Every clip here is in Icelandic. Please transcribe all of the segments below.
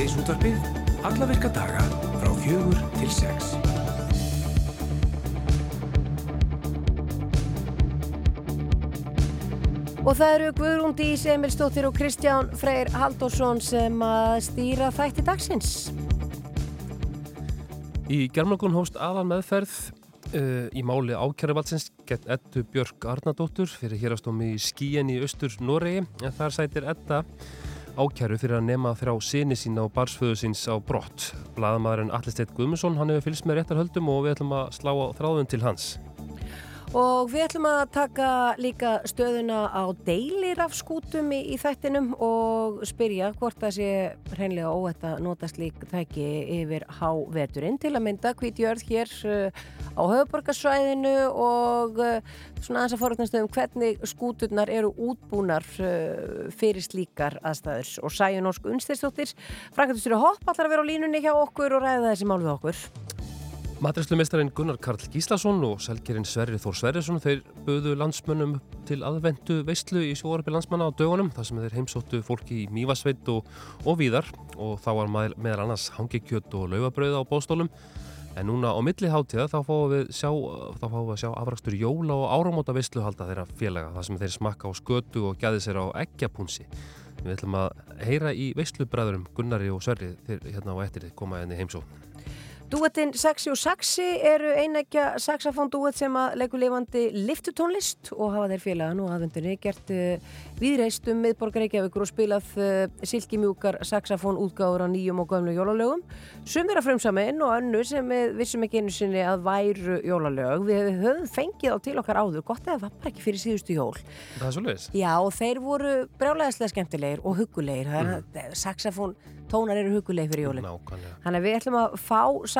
Síðdeis útvarpið, alla virka daga frá fjögur til sex. Og það eru Guðrún Dís, Emil Stóttir og Kristján Freyr Haldursson sem að stýra þætti dagsins. Í germlokun hóst aðal meðferð uh, í máli ákjæruvaldsins gett Eddu Björk Arnardóttur fyrir hérastómi í skíin í austur Noregi en þar sætir Edda ákjæru fyrir að nema þrá sinni sín á barsföðu síns á brott. Blaðamadurinn Allisteit Guðmusson, hann hefur fylgst með réttarhöldum og við ætlum að slá á þráðun til hans. Og við ætlum að taka líka stöðuna á deilirafskútum í, í þættinum og spyrja hvort það sé hreinlega óætt að nota slík þækki yfir háveturinn til að mynda hvítjörð hér uh, á höfuborgarsvæðinu og uh, svona aðeins að forutnastöðum hvernig skúturnar eru útbúnar uh, fyrir slíkar aðstæður. Og Sæjun Ósk Unstirstóttir Frankardur Hopp allar að vera á línunni hjá okkur og ræða þessi mál við okkur Matræslumeistarinn Gunnar Karl Gíslason og selgerinn Sverri Þór Sverrisson þeir buðu landsmönnum til aðvendu veistlu í sjóarbi landsmanna á dögunum þar sem þeir heimsóttu fólki í Mývasveit og, og víðar. Og þá var meðal annars hangikjött og laugabröð á bóstólum en núna á milli hátíða þá fáum við sjá, sjá afrakstur jóla og áramóta veistlu halda þeirra félaga þar sem þeir smakka á skötu og gæði sér á eggjapúnsi. Við ætlum að heyra í veistlubræðurum Gunnari og Sverri þeir hérna á ettir koma enni heimsókn Dúettinn Saxi og Saxi eru einækja saxafóndúett sem að leikur lifandi liftutónlist og hafa þeir félagan og aðvendunni gert uh, viðreist um miðborgar Reykjavíkur og spilað uh, silkimjúkar saxafón útgáður á nýjum og gömlu jólalögum. Sem vera frumsaminn og önnu sem við vissum ekki einu sinni að væru jólalög. Við höfum fengið á til okkar áður. Gott eða það var ekki fyrir síðustu jól. Það er svo leiðis Já og þeir voru brjálæðislega skemmtilegir og hugulegir mm. saxafón tónar eru hugulegir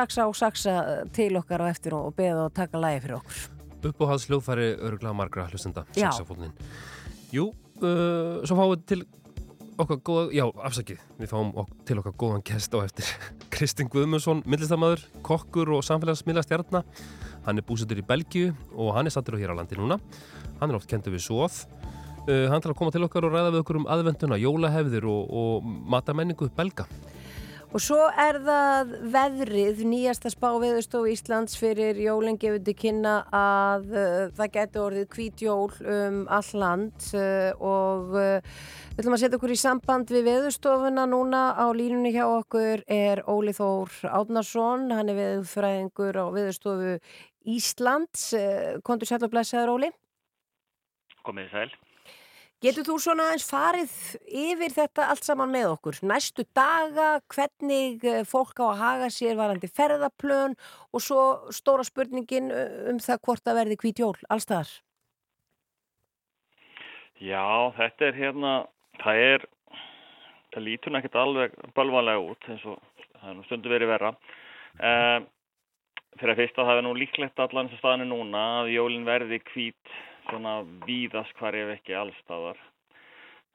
saksa og saksa til okkar og eftir og beða og taka lægi fyrir okkur. Uppáhalds hljóðfæri öruglega margra hlustenda, Já. saxafónin. Jú, uh, svo fáum við til okkar góða, já, afsakið, við fáum ok til okkar góðan gest á eftir. Kristinn Guðmundsson, myndlistamæður, kokkur og samfélagsmiðla stjarnar. Hann er búsettur í Belgíu og hann er sattur á hér á landi núna. Hann er oft kentur við svoð. Uh, hann til að koma til okkar og ræða við okkur um aðvenduna, jólahefðir og, og matamenningu belga. Og svo er það veðrið, nýjasta spá veðurstofu Íslands fyrir jólinn gefur til kynna að uh, það getur orðið hvít jól um all land uh, og uh, við ætlum að setja okkur í samband við veðurstofuna núna á línunni hjá okkur er Óli Þór Átnarsson, hann er veðurfræðingur á veðurstofu Íslands. Kontur sætt og blessaður Óli? Komið sæl. Getur þú svona eins farið yfir þetta allt saman með okkur? Næstu daga, hvernig eh, fólk á að haga sér varandi ferðaplön og svo stóra spurningin um það hvort að verði hvít jól, allstaðar? Já, þetta er hérna, það er, það lítur nekkit alveg bölvanlega út eins og það er nú stundu verið vera. Um, fyrir að fyrsta það er nú líklegt allan að staðinu núna að jólinn verði hvít svona víðast hvar ef ekki allstaðar.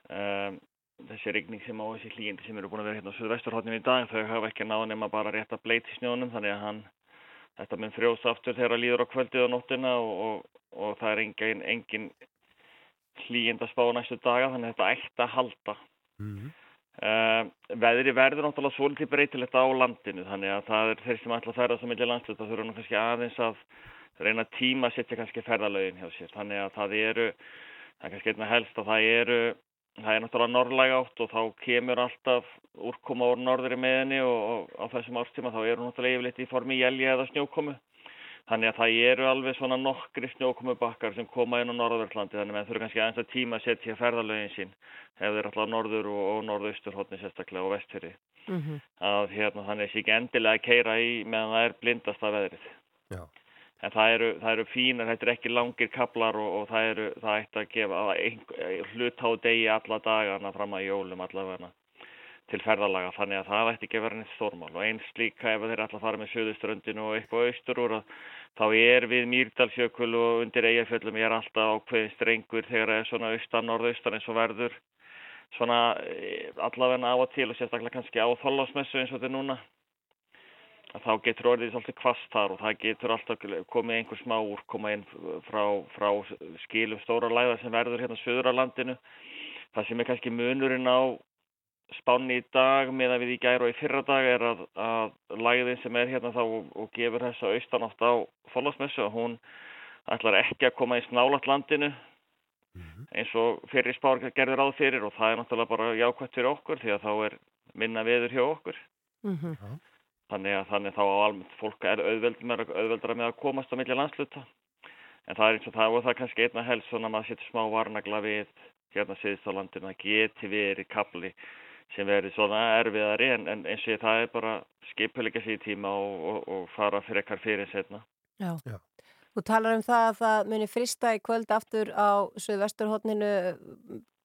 Um, þessi regning sem á þessi hlýjindi sem eru búin að vera hérna á Suðvesturhóttinu í dag þau hafa ekki náða nema bara rétt að bleiti snjónum þannig að hann, þetta mun frjósa aftur þegar líður á kvöldið og nóttina og, og, og það er engin, engin hlýjind að spá næstu daga þannig að þetta ætti að halda. Mm -hmm. um, veðri verður náttúrulega svolítið breytilegt á landinu þannig að það er þeir sem ætla að ferða sem millir landslut það þurfa nú kannski aðeins að reyna tíma að setja kannski ferðalögin hjá sér. Þannig að það eru, það er kannski einna helst að það eru það er náttúrulega norrlæg átt og þá kemur alltaf úrkoma úr norðri meðinni og, og á þessum árstíma þá eru náttúrulega yfirleitt í formi jælja eða snjókomu. Þannig að það eru alveg svona nokkri snjókomu bakkar sem koma inn á norðverðlandi þannig að það þurfa kannski aðeins að tíma að setja ferðalögin sín ef þeir alltaf norður og, og norðaustur hodni sérstaklega og vestfyrir mm -hmm. að hérna þannig að það er ekki endilega að keira í meðan það er blindast af veðrið. Já en það eru, það eru fínar, þetta er ekki langir kaplar og, og það eru, það ætti að gefa hlut á degi alla dagana fram að jólum allavega til ferðalaga, þannig að það ætti ekki að vera neitt stórmál. Og eins líka ef þeir að fara með söðuströndinu og eitthvað austur úr þá er við Mýrdalsjökul og undir eigafjöldum ég er alltaf ákveðin strengur þegar það er svona austan, norðaustan eins og verður. Svona eh, allavega af og til og sérstaklega kannski á þóllásmessu eins og þetta er núna þá getur orðið svolítið kvast þar og það getur alltaf komið einhver smá úr koma inn frá, frá skilum stóra læða sem verður hérna söður á landinu. Það sem er kannski munurinn á spánni í dag meðan við í gæru og í fyrra dag er að, að læðin sem er hérna þá og, og gefur þessa austanátt á fólasmessu og hún ætlar ekki að koma í snálat landinu eins og fyrir spár gerður áð fyrir og það er náttúrulega bara jákvæmt fyrir okkur því að þá er minna veður hjá okkur. Mm -hmm. Þannig að þannig þá á almennt fólk er auðveldra með að komast á milli landsluta en það er eins og það og það er kannski einna helst svona að maður setur smá varnagla við hérna síðust á landinu að geti verið kapli sem verið svona erfiðari en, en eins og það er bara skipuleika sér í tíma og, og, og fara fyrir ekkar fyrir setna Já. Já. Þú talar um það að það muni frista í kvöld aftur á Suðvesturhóttninu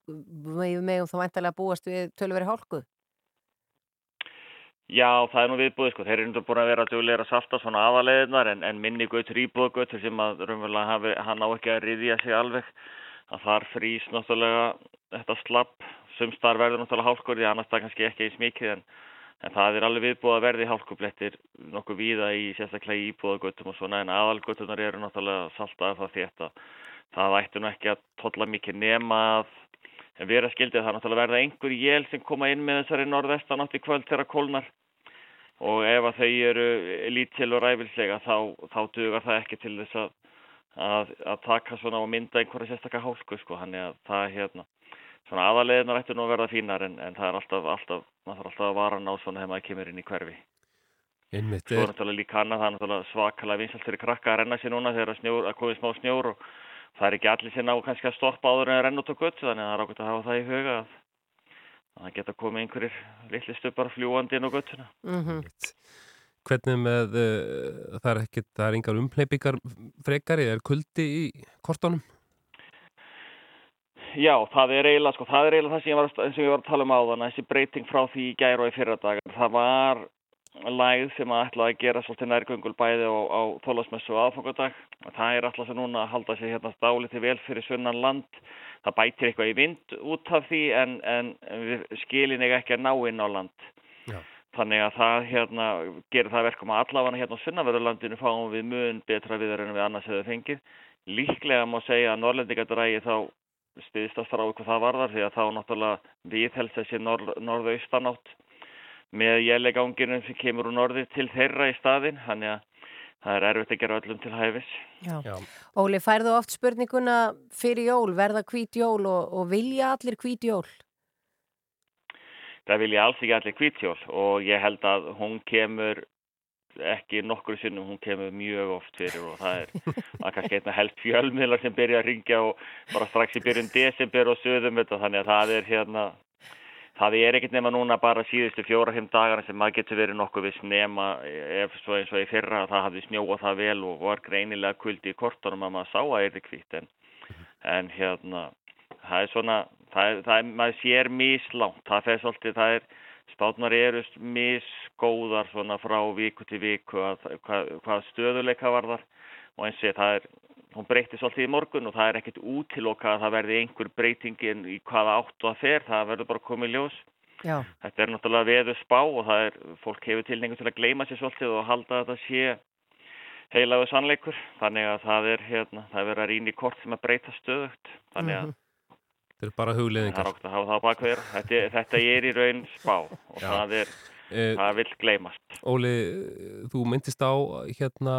með megum þá væntalega búast við tölveri hálkuð Já, það er nú viðbúið sko. Þeir eru undir búin að vera dugleira að salta svona aðaleðinar en, en minni gautur íbúðgautur sem að raunverulega hafi, hann á ekki að riðja sig alveg. Að þar frýs náttúrulega þetta slapp. Sumstar verður náttúrulega því annars það kannski ekki eins mikið en, en það er alveg viðbúið að verði hálkublettir nokkuð víða í sérstaklega í íbúðgautum og svona en aðalgautunar eru náttúrulega salta af það þetta. Það ættu nú ekki að tolla mikið nema að En vera skildið það náttúrulega verða einhver jél sem koma inn með þessari norðvestanátt í kvöld þegar kólnar og ef að þau eru lítil og ræfilslega þá, þá dugar það ekki til þess að, að, að taka svona og mynda einhverja sérstakka hálku sko, hann er að það hérna svona aðalegðinar ættu nú að verða fínar en, en það er alltaf, alltaf, maður þarf alltaf að vara ná svona þegar maður kemur inn í hverfi. Einmitt Svo er náttúrulega líka annað, það er náttúrulega svakalega vinsalt fyrir krakka að renna sér núna þegar að komið smá snjór og það er ekki allir sem ná kannski að stoppa áður en að renna út á gött þannig að það er ákveðt að hafa það í huga að það geta komið einhverjir litli stöpar fljúandi inn á göttuna. Mm -hmm. Hvernig með, uh, það er ekkert, það er engar umhleypingar frekari, er kuldi í kortunum? Já, það er eiginlega, sko, það er eiginlega það sem ég var, sem ég var að tala um áðan, þessi breyting frá því í gæru og í fyrra dag. Það var læð sem að ætla að gera svolítið nærgöngul bæði á, á þólasmessu aðfangadag. Það er alltaf sem núna að halda sig hérna stáliti vel fyrir sunnan land. Það bætir eitthvað í vind út af því en, en skilin er ekki að ná inn á land. Já. Þannig að það hérna, gerir það verkum að allavega hérna á sunnaverðurlandinu fáum við mun betra viðar en við annars hefur fengið. Líklega má segja að Norrlendingadrægi þá stiðist að starra á hvað það varðar því að þá náttúrulega viðhelst þessi norð, norðaustanátt með jæleganginum sem kemur úr norði til þeirra í staðin. Þannig að það er erfitt að gera öllum til hæfis. Já. Já. Óli, færðu oft spurninguna fyrir jól, verða hvít jól og, og vilja allir hvít jól? Það vilja alls ekki allir hvít jól og ég held að hún kemur ekki nokkur sinnum, hún kemur mjög oft fyrir og það er, er kannski einna helst fjölmiðlar sem byrja að ringja og bara strax í byrjun desember og söðum þetta þannig að það er hérna Það er ekkert nema núna bara síðustu fjóra-fimm dagar sem maður getur verið nokkuð viss nema ef svo eins og í fyrra að það hafði snjóað það vel og var greinilega kuldi í kortunum að maður sá að er kvitt en, en hérna það er svona, það er, það er, maður sér mislánt, það fer svolítið, það er spátnar eru misgóðar svona frá viku til viku að, hvað, hvað stöðuleika var þar og eins og það er hún breytti svolítið í morgun og það er ekkert útiloka að það verði einhver breytingin í hvaða áttu að fer, það verður bara komið ljós. Já. Þetta er náttúrulega veðu spá og það er, fólk hefur tilningu til að gleima sér svolítið og halda að þetta sé heilaðu sannleikur, þannig að það er hérna, það er verið að rýna í kort sem að breyta stöðugt, þannig að mm -hmm. Þetta er bara hugleðingar. Það er okkur að hafa það bakveður, þetta, þetta er í raun spá og Já. það er, eh, það vil gleymast. Óli, þú myndist á hérna,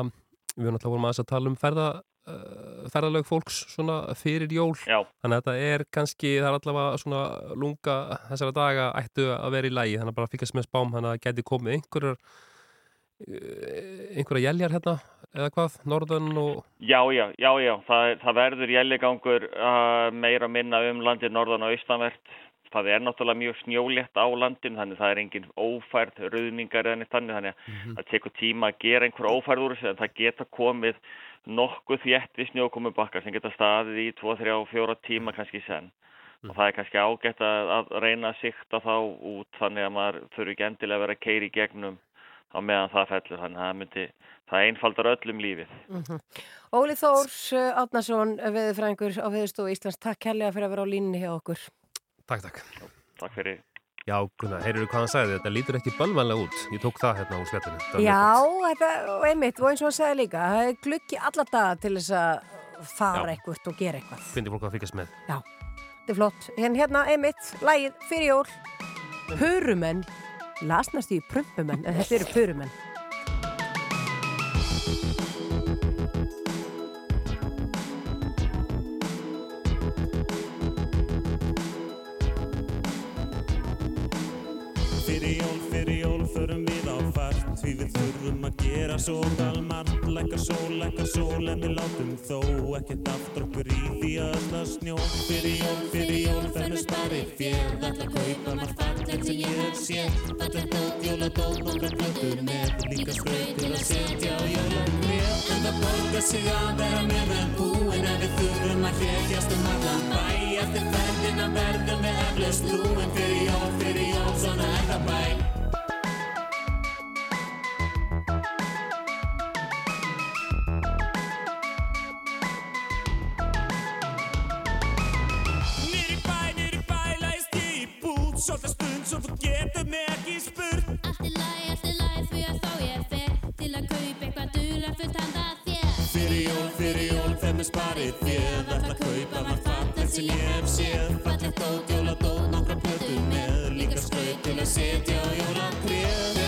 við erum alltaf voruð maður að tala um ferða uh, ferðalög fólks svona fyrir jól Já. þannig að þetta er kannski, það er allavega svona lunga þessara daga ættu að vera í lægi, þannig að bara fyrkast með spám þannig að það geti komið einhverjar einhverja jæljar hérna eða hvað, norðan og Já, já, já, já, það, það verður jælligangur uh, meira minna um landið norðan og austanvert það er náttúrulega mjög snjólétt á landin þannig það er engin ófærð, rauðningar eða neitt þannig þannig að mm -hmm. það tekur tíma að gera einhver ófærð úr þessu en það geta komið nokkuð þjætt við snjókomið bakkar sem geta staðið í 2, 3, 4 tíma kannski senn. Mm. og það er kannski ágætt að, að reyna að sikta þá út þannig að maður þurfi ekki endilega að vera að keira í gegnum á meðan það fellur. Þannig að það myndi, það einfaldar öllum lífið. Mm -hmm. Óli Þórs Átnarsson, veðurfræðingur á Veðurstofu Íslands, takk kærlega fyrir að vera á línni hjá okkur. Takk, takk. Takk fyrir Já, Gunnar, heyrður hvað hann sagði, þetta lítur ekki bölvanlega út. Ég tók það hérna úr svettinu. Já, þetta, og einmitt, og eins og hann sagði líka, það er glukki alla daga til þess að fara Já. eitthvað og gera eitthvað. Fyndir fólk að fyrkast með. Já, þetta er flott. En hérna, einmitt, lægið fyrir jól, Purumenn, lasnast í Prumpumenn, en þetta eru Purumenn. gera svo galmart Lækkar sól, lækkar sól en við látum þó ekkert aftur okkur í því að það snjó. Fyrir jól, fyrir jól, fennur spari fér Þetta kaupa maður fallegt sem ég hef sér Þetta dótt, jóladótt, nokkar blöndur með Líka skröð til að setja á jólan mér En það borgar sig að vera mér með búin En við þurfum að hljækjast um allan bæ. Eftir ferðina verðum við eflaust lúin Fyrir jól, fyrir jól, svona er það bæ. Svolítið stund svo þú getur mig ekki spurt. Allt er læg, allt er læg því að þá ég fer Til að kaupa eitthvað dula fullt handa þér. Fyrir jól, fyrir jól, þeim er sparið þér. Það ætla að kaupa maður það þessi ég hef séð? Fallið dót, jóladót, nokkra plötu með. Líka skaut til að setja jólatrið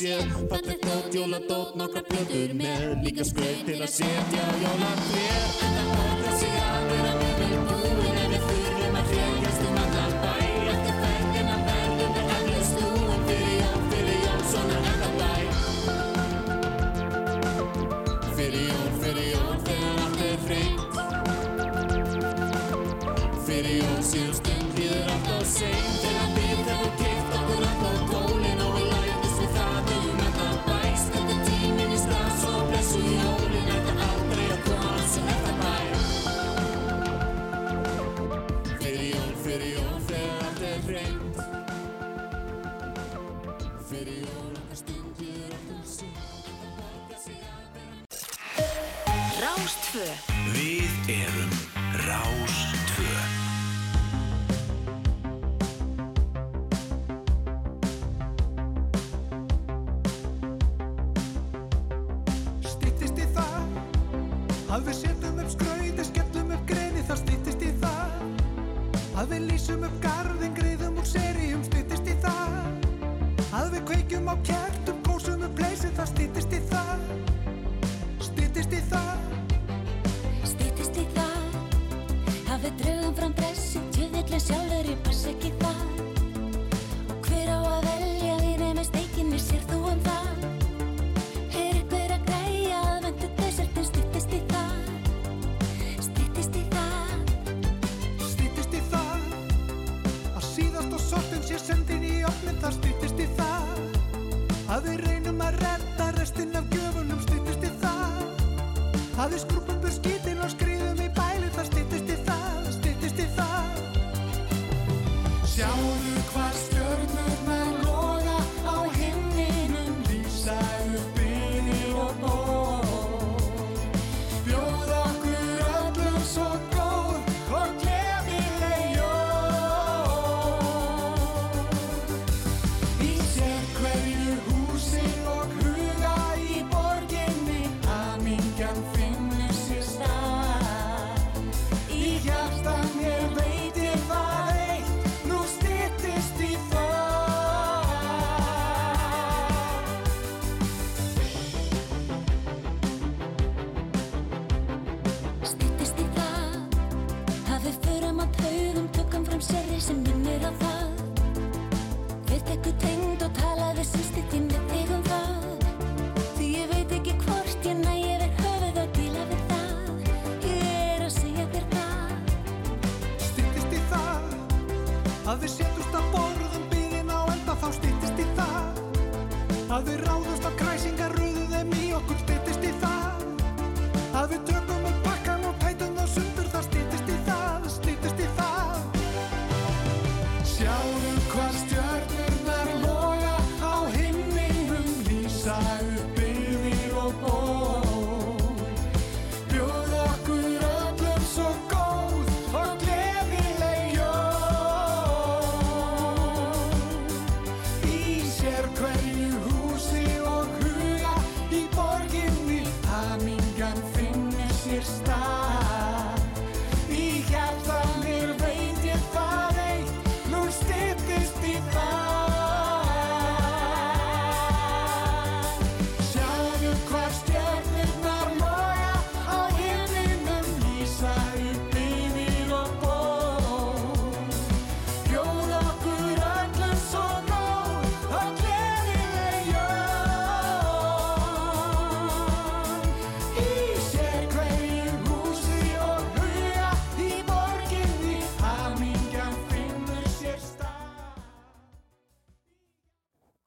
sé Fallegt nót, jóladót, nokkra plöður með Líka skreit til að setja. að við reynum að redda restin af göfunum stýttist í það. Að við skrúpa Að við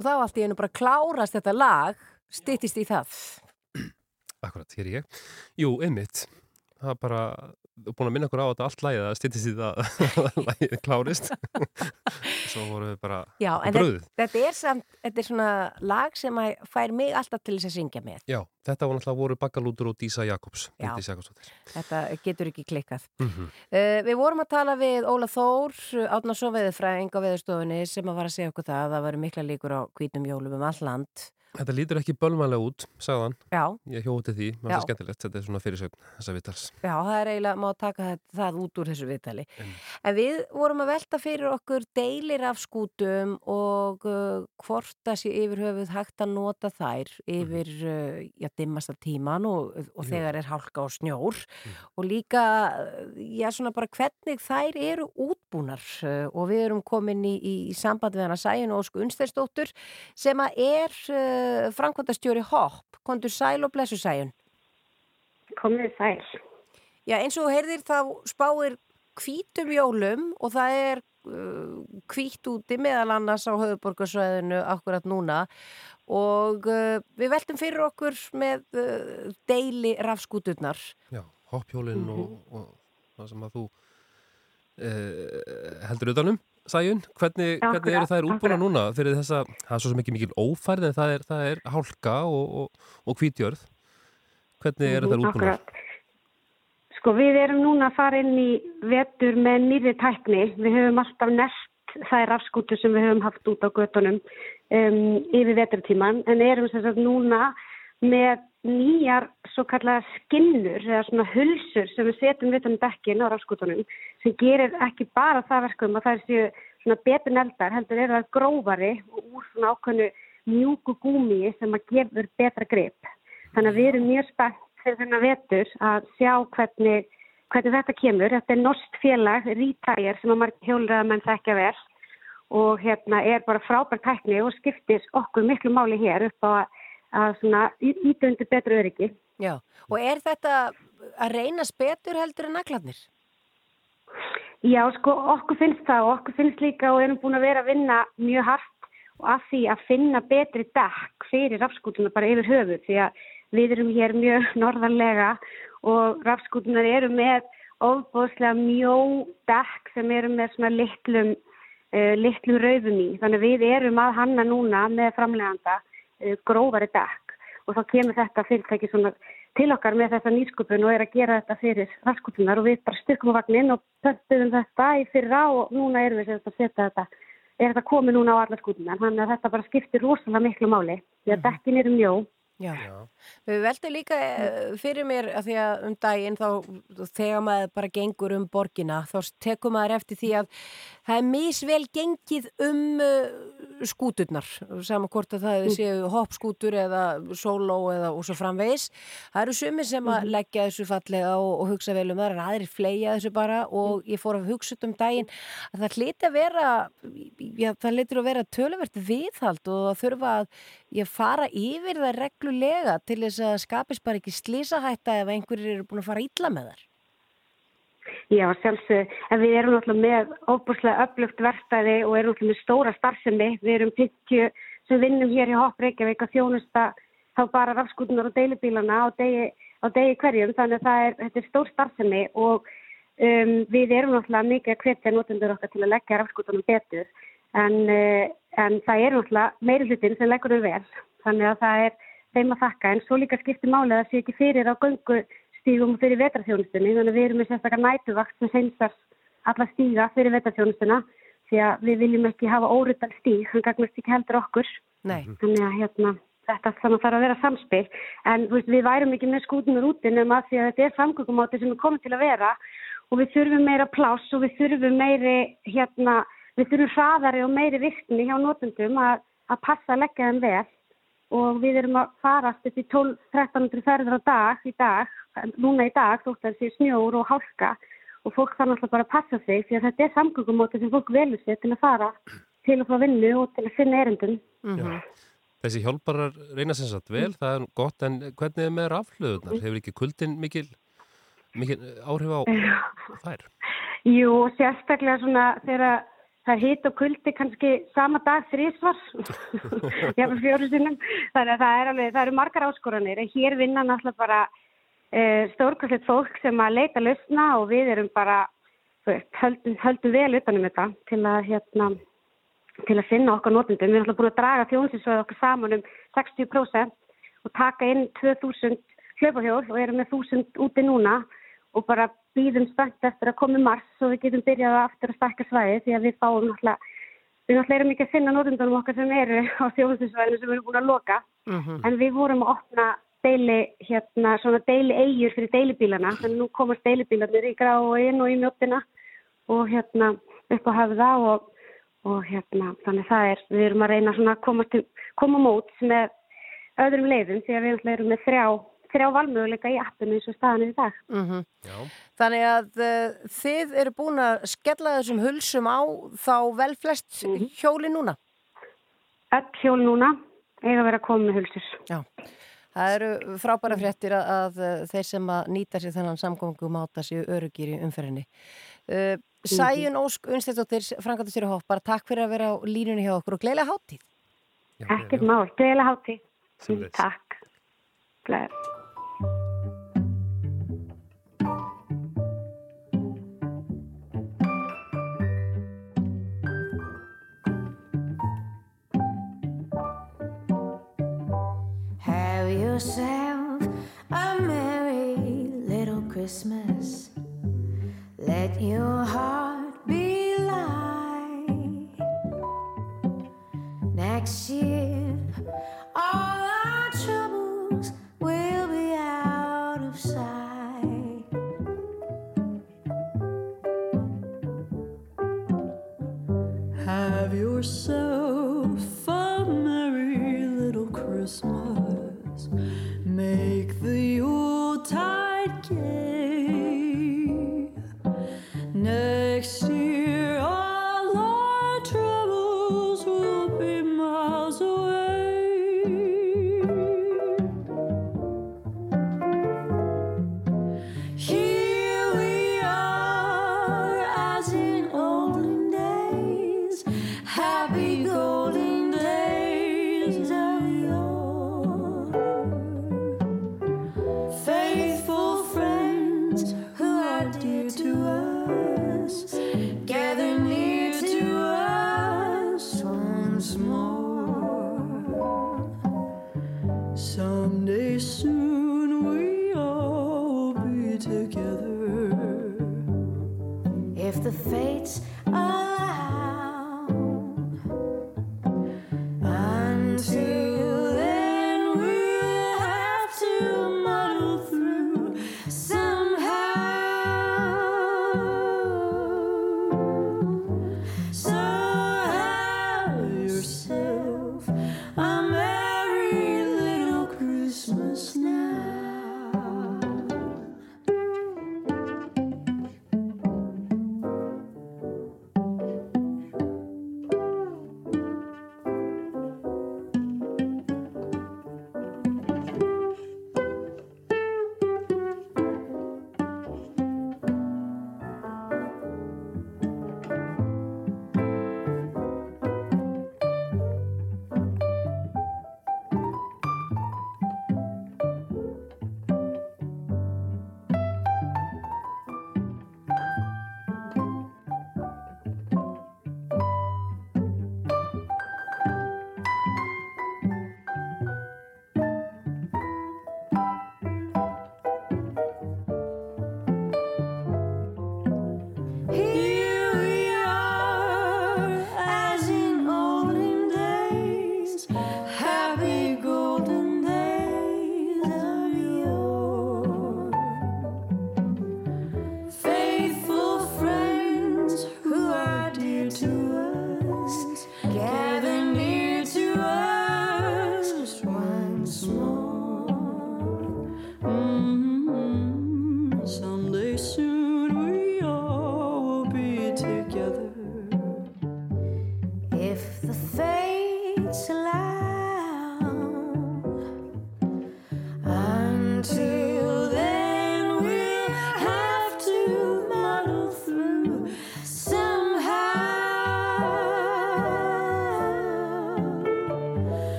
Og þá allt í einu bara klárast þetta lag, styttist í það. Akkurat, hér er ég. Jú, einmitt. Það bara, búin að minna okkur á þetta allt lægið að styttist í það að lægið klárist. Svo voru við bara Já, en bröðið. þetta, þetta er samt, þetta er svona lag sem fær mig alltaf til þess að syngja með. Já, þetta voru náttúrulega voru Baggalútur og Dísa Jakobs. Já. Þetta getur ekki klikkað. Mhm. Uh, við vorum að tala við Óla Þór, Átnarsson veðurfræðing á veðurstofunni sem að var að segja okkur það að það veru mikla líkur á hvítum jólum um all land. Þetta lítur ekki bölvanlega út, sagðan. Já, Ég hjóti því, mér finnst það skemmtilegt. Þetta er svona fyrirsögn þessa vitals. já, það er eiginlega, má taka það, það út úr þessu viðtali. Einmitt. En við vorum að velta fyrir okkur deilir af skútum og uh, hvort það sé yfir höfuð hægt að nota þær yfir, uh, já, dimmasta tíman og, og þegar er hálka og snjór og líka, uh, já, svona bara hvernig þær eru útbúnar uh, og við erum komin í, í, í samband við hana Sæjun Ósku Unsteinsdóttur sem að er uh, framkvæmdastjóri HOP, kontur sæl og blessu Sæjun. komið sæl. Já, eins og heyrðir þá spáir hvítum jólum og það er uh, hvít úti meðal annars á höfuborgarsvæðinu akkurat núna og uh, við veltum fyrir okkur með uh, deili rafskúturnar. Já, hoppjólinn Mhm. og, og það sem að þú uh, heldur utanum, Sæjun. Hvernig, hvernig eru þær útbúna núna fyrir þessa, það er svo ekki mikil ófærð en það er, það er hálka og, og, og hvítjörð. Hvernig eru þær útbúna? Akkurat. Sko við erum núna að fara inn í vetur með nýri tækni. Við höfum alltaf nest þær rafskútur sem við höfum haft út á göttunum um, yfir veturtíman en erum sagt núna með nýjar svo kallega skinnur eða svona hulsur sem við setjum við um dekkin á rafskútunum sem gerir ekki bara það verkum að það séu svona betur neldar heldur eru það grófari og úr svona ákveðnu mjúku gúmi sem að gefur betra grip. Þannig að við erum mjög spennt fyrir þennan vetur að sjá hvernig, hvernig þetta kemur. Þetta er norsk félag, Retire, sem að margir hjólraða menn þekkja vel og hérna er bara frábær tækni og skiptis okkur miklu máli hér upp á að, að svona íta undir betru öryggi. Já, og er þetta að reynast betur heldur en naglarnir? Já, sko, okkur finnst það og okkur finnst líka og erum búin að vera að vinna mjög hart og að því að finna betri dekk fyrir rafskútuna bara yfir höfuð því að við erum hér mjög norðarlega og rafskútunar eru með ofbóðslega mjó dekk sem eru með svona litlum, uh, litlum raufum í. Þannig við erum að hanna núna með framleganda grófari dekk og þá kemur þetta fyrirtæki svona til okkar með þetta nýsköpun og er að gera þetta fyrir rafskútunar og við bara styrkum á vagnin og pöntuðum þetta í fyrra og núna erum við að setja þetta er þetta komið núna á alla skútunar þannig að þetta bara skiptir rosalega miklu máli því að dekkin eru mjó Já. Já. Við veldum líka eh, fyrir mér að því að um daginn þá þegar maður bara gengur um borgina þá tekur maður eftir því að það er misvel gengið um uh, skúturnar saman hvort að það séu hoppskútur eða sóló eða og svo framvegis. Það eru sumir sem að leggja þessu fallega og, og hugsa vel um það en aðrir fleia þessu bara og ég fór að hugsa um daginn að það hliti að vera já, það hlitur að vera töluvert viðhald og það þurfa að ég fara yfir það reglulega til þess að skapist bara ekki slísahætta ef einhverjir eru búin að fara illa með þar. Já, sjálfsög, en við erum náttúrulega með óbúslega upplugt verstaði og erum náttúrulega með stóra starfsemi. Við erum 50 sem vinnum hér í Hopp Reykjavík að þjónusta þá bara rafskútunar og deilibílana á degi, á degi hverjum. Þannig að það er, þetta er stór starfsemi og um, við erum náttúrulega mikið að hvetja notendur okkar til að leggja rafskútunum betur. En, uh, en það er náttúrulega meiri hlutin sem leggur þau vel. Þannig að það er þeim að þakka. En svo líka skiptir málið að það sé ekki fyrir á göngu stígum fyrir vetarþjónustunni þannig að við erum með sérstakar nætuvakt sem seinsar alla stíga fyrir vetarþjónustuna því að við viljum ekki hafa órutal stíg hann gagnast ekki heldur okkur. Nei. þannig að hérna, þetta þannig að það að vera samspil. En veist, við værum ekki með skútunur úti nema að því að þetta er samgöngumáti sem er komið til að vera og við þurfum meira pláss og við þurfum meiri hérna, við þurfum hraðari og meiri virkni hjá notundum að, að passa að leggja þeim vel og við erum að farast upp í 12-1300 ferður á dag í dag núna í dag þótt að það sé snjór og hálka og fólk þarf náttúrulega bara að passa sig því að þetta er samgöngumóti sem fólk velur sér til að fara til að fá vinnu og til að finna erendum. Mm -hmm. Þessi hjálparar reyna sem sagt vel, það er gott, en hvernig er með raflöðunar? Hefur ekki kuldin mikil, mikil áhrif á þær? Jú, sérstaklega svona þegar það er hitt og kuldi kannski sama dag þrísvar, jáfnveg fjóru sinnum, þannig að það, er alveg, það eru margar áskoranir, hér vinna náttúrulega bara e, stórkvæmslegt fólk sem að leita lausna og við erum bara höldum, höldum vel utanum þetta til að, hérna, til að finna okkar notendum. Við erum alltaf búin að draga þjónsinsvæði okkar saman um 60% og taka inn 2000 hlaupahjól og erum með 1000 úti núna og bara býðum spennt eftir að koma í mars og við getum byrjað aftur að stakka svæði því að við fáum náttúrulega Við náttúrulega erum ekki að finna notendunum okkar sem eru á þjóðsinsvæðinu sem við erum búin að loka Mm -hmm. en við vorum að opna deili, hérna, svona deili eigjur fyrir deilibílana, þannig nú komast deilibílanir í gráin og í mjóttina og hérna upp á höfða og, og hérna, þannig það er, við erum að reyna svona að koma, til, koma mót með öðrum leiðum því að við erum með þrjá, þrjá valmöguleika í appinu eins og staðan er í dag. Mm -hmm. Þannig að uh, þið eru búin að skella þessum hulsum á þá vel flest Mhm. hjóli núna? Öll hjól núna eiga að vera að koma með hulsur. Já. Það eru frábæra fréttir að, að uh, þeir sem að nýta sér þennan samgóngum áta sér örugir í umferðinni. Uh, Sæjun Ósk Unstættóttir, Frankaldur Hopp, bara takk fyrir að vera á línunni hjá okkur og gleila hátíð. Ekkert mál, gleðilega hátíð. Takk. Gleðilega. Yourself a merry little Christmas. Let your heart be light. Next year,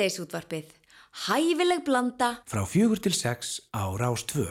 Síðdeisútvarpið. Hæfileg blanda frá fjögur til sex á Rástvö.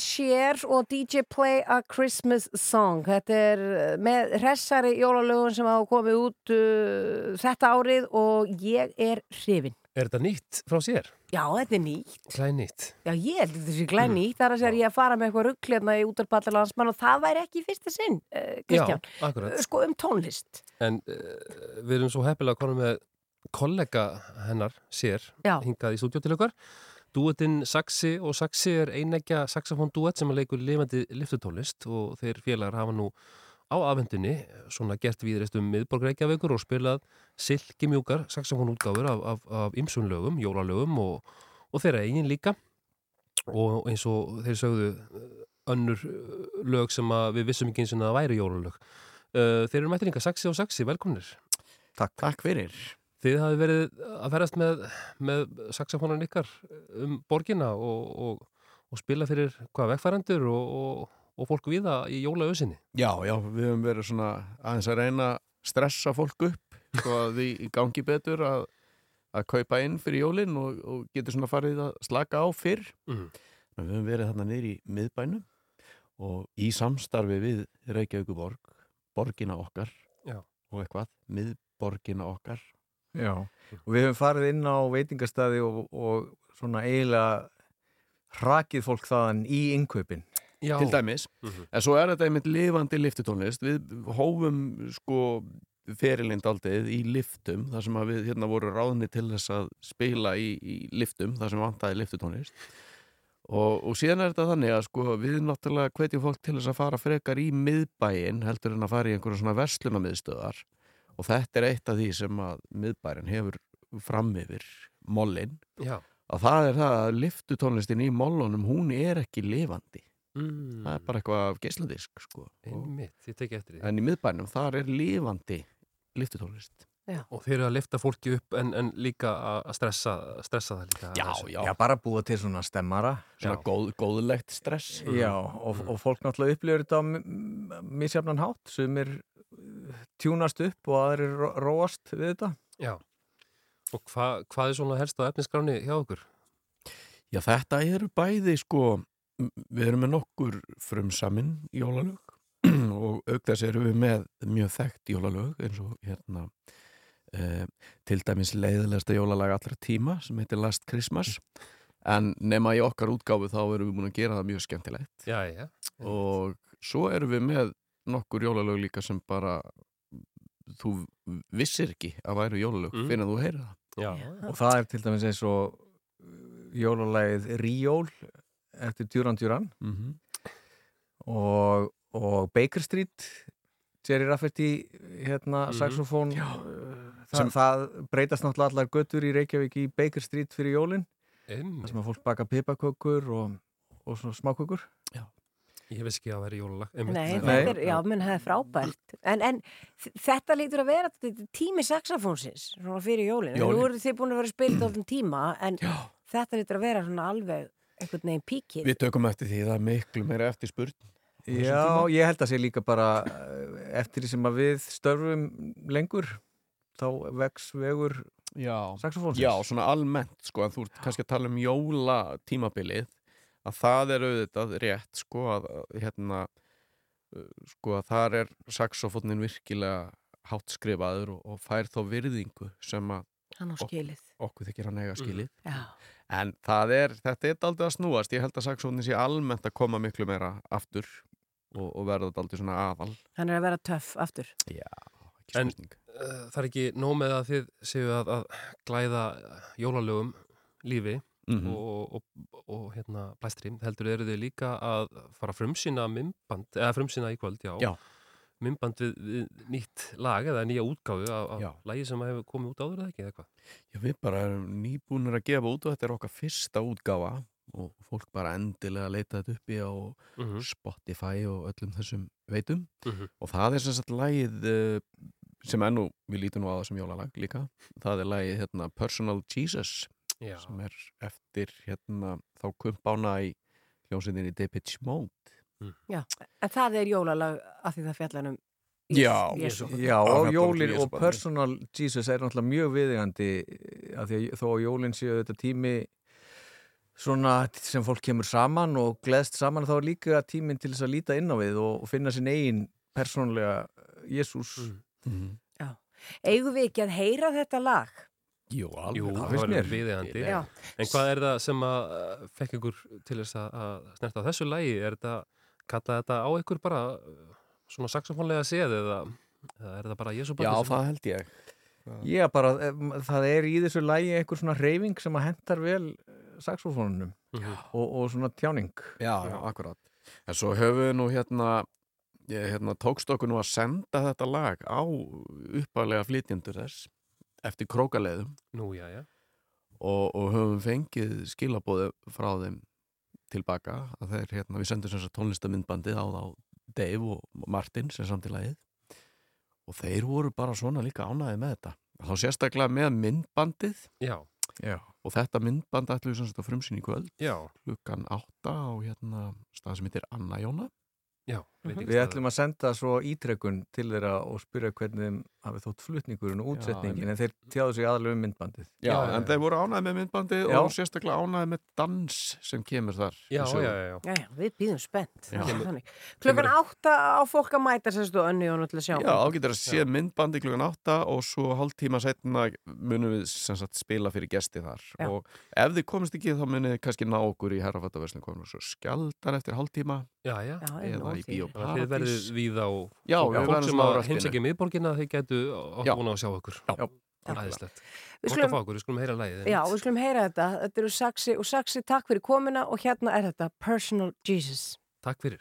Sheer og DJ Play a Christmas Song þetta er eh, með hressari jólalögun sem hafa komið út uh, þetta árið og ég er hrifin. Er þetta nýtt frá sér? Já, þetta er nýtt. Glænýtt. Já, ég held þetta sé glænýtt. Mm. Það er að segja að ég að fara með eitthvað rugglefna hérna í útarpallarlega hansmann og það væri ekki í fyrsta sinn, uh, Kristján. Já, akkurat. Sko um tónlist. En uh, við erum svo heppilega að koma með kollega hennar sér Já. hingað í stúdjóttilökar og Dúettinn Saxi og Saxi er einegja saxofón duett sem að leikur lifandi liftutólist og þeir félagar hafa nú á afhendinni svona gert viðreist um miðborg Reykjavíkur og spilað silkimjúkar saxofón útgáfur af, af, af ymsun lögum, jólalögum og, og þeirra eigin líka og eins og þeir sögðu eh, önnur eh, lög sem að við vissum ekki eins og það væri jólalög. Uh, þeir eru mættiringa Saxi og Saxi, velkomnir. Takk. Takk fyrir. Þið hafi verið að ferast með, með saxofónan ykkar um borgina og, og, og spila fyrir hvað vegfærandur og, og, og fólk viða í jólaauðsynni. Já, já, við höfum verið svona aðeins að reyna að stressa fólk upp svo að því gangi betur að, að kaupa inn fyrir jólinn og, og getur svona farið að slaka á fyrr. Mhm. Við höfum verið þarna niður í miðbænum og í samstarfi við Reykjavíkuborg, borgina okkar Já. og eitthvað, miðborgina okkar. Já, og við höfum farið inn á veitingastæði og, og svona eiginlega hrakið fólk þaðan í innkaupin. Já. til dæmis, Mhm. en svo er þetta einmitt lifandi liftutónlist, við hófum sko ferilind aldrei í liftum, þar sem að við hérna voru ráðni til þess að spila í, í liftum, þar sem vantaði liftutónlist og, og síðan er þetta þannig að sko við náttúrulega hvetjum fólk til þess að fara frekar í miðbæin heldur en að fara í einhverja svona verslunamiðstöðar og þetta er eitt af því sem að miðbærin hefur fram yfir mollin að það er það að liftutónlistin í mollunum hún er ekki lifandi. Mm. það er bara eitthvað af geisladisk sko. En í miðbænum þar er lifandi liftutónlist Og þeir eru að lifta fólki upp en, en líka að stressa, stressa það líka. Já, já. Já, bara búa til svona stemmara. svona Já. góð, góðlegt stress Já, og, og fólk náttúrulega upplifir þetta á misjafnan hátt sem er tjúnast upp og aðrir ró- róast við þetta. Já. Og hva, hvað er svona helst á efnisgráni hjá okkur? Já, þetta eru bæði sko við erum með nokkur frumsamin jólalög og auk þess erum við með mjög þekkt jólalög eins og hérna eh, til dæmis leiðilegsta jólalag allra tíma sem heitir Last Christmas en nema í okkar útgáfu þá erum við búin að gera það mjög skemmtilegt Já, já. og svo erum við með nokkur jólalög líka sem bara þú vissir ekki að væru jólalög Mm. fyrir að þú heyrir það Já. Og það er til dæmis eins og jólalægið Ríól eftir Djúran Djúran mm -hmm. og, og Baker Street Jerry Rafferty hérna Mhm. saxofón uh, það, það breytast náttúrulega allar göttur í Reykjavík í Baker Street fyrir jólin Einmitt. þar sem að fólk baka pipakökur og, og svona smákökur Ég veist ekki að það væri jólalag. einmitt. Nei, Nei. þetta er, já, menn það er frábært en, en þetta lítur að vera er tími saxafónsins svona fyrir jólin, Jólin. nú eru þið búin að vera spilt alltaf tíma, en þetta lítur að vera svona alveg einhvern veginn píkið Við tökum eftir því það er miklu meira eftir spurn Já, ég held að sé líka bara uh, eftir því sem að við störfum lengur þá vex vegur saxofónsins Já, svona almennt sko, en þú ert kannski að tala um jóla tímabilið að það er auðvitað rétt sko að hérna uh, sko að þar er saxofónin virkilega hátt skrifaður og, og fær þá virðingu sem að skilið. okkur þykir hann eiga skilið. Já, en það er, þetta er aldrei að snúast. Ég held að saxofónin sé almennt að koma miklu meira aftur og, og verða þetta aldrei svona aðal. Hann er að vera töff aftur. Já, ekki spurning það er ekki nóg með að þið séu að, að glæða jólalögum lífi Mhm. og, og, og hérna blæstri, heldur eru þið líka að fara frumsýna mymband, eða frumsýna í kvöld, já, Já. mymband við, við nýtt lag eða nýja útgáfu af, lagi sem hefur komið út áður eða ekki, eða hvað? Já, við bara erum nýbúinir að gefa út og þetta er okkar fyrsta útgáfa og fólk bara endilega að leita þetta uppi á Mhm. Spotify og öllum þessum veitum Mhm. og það er sem sagt lagið uh, sem er nú, við lítum nú á það sem jólalag líka, það er lagið hérna Personal Jesus Já, sem er eftir hérna þá kumpána í hljómsveitinni Depeche Mode Já, en það er jólalag af því það fjallan um Já, Jesú. Já, Að og fjalla jólin um og personal Jesus er náttúrulega mjög viðigandi að því að þó að jólin séu þetta tími svona sem fólk kemur saman og gleðst saman þá er líka tíminn til þess að líta inn á við og finna sinn eigin persónlega Jésús Mm. Mhm. Eigum við ekki að heyra þetta lag? Jú, alveg Jú, það viðeigandi. Já. En hvað er það sem að uh, fekk ykkur til þess að, að snerta á þessu lagi? Er þetta, kalla þetta á ykkur bara uh, svona saxofónlega séð eða, eða er það bara Jésu Já, það held ég Já, bara, það er í þessu lægi einhver svona reyfing sem að hentar vel eh, saxofónunum og, og svona tjáning Já, já, akkurat. En svo höfum við nú hérna, hérna tókst okkur nú að senda þetta lag á uppalega flytjendur þess eftir krókaleðum Nú, já, já. og, og höfum fengið skilabóðu frá þeim tilbaka að þeir, hérna, við sendum sem sagt tónlistamindbandið á þá Dave og Martin sem samtilagið og þeir voru bara svona líka ánæði með þetta þá sérstaklega með myndbandið Já. Já. Og þetta myndband ætlum við sem sagt að frumsýn í kvöld Já. klukkan átta á hérna stað sem heitir Anna Jóna Já, Við ætlum að senda svo ítrekkun til þeirra og spyrja hvernig þeim hafi þótt flutningurinn og útsetningin en þeir tjáðu sig aðalega um myndbandið Já, en þeir voru ánæði með myndbandið Já. og sérstaklega ánæði með dans sem kemur þar Já, já, já, já. Já, já, við býðum spennt. Já. Það. Klukkan átta á fólk að mæta sérstu önnu og náttúrulega sjá. Já, þá getur að sé myndbandi klukkan átta og svo hálftíma setna munum við sem sagt spila fyrir gesti þar Já. og ef þið komist ekki þá munið þið kannski ná okkur í herrafattaverslun í að þið bíóparadís verðið víða og Já, fólk, við sem á heimsækja miðborgina þeir gætu átt búin að sjá okkur. Já. Æðislegt. Við skulum- okkur, við skulum heyra lægið. Já, við skulum heyra þetta. Þetta eru Saxi og Saxi, takk fyrir komina og hérna er þetta Personal Jesus. Takk fyrir.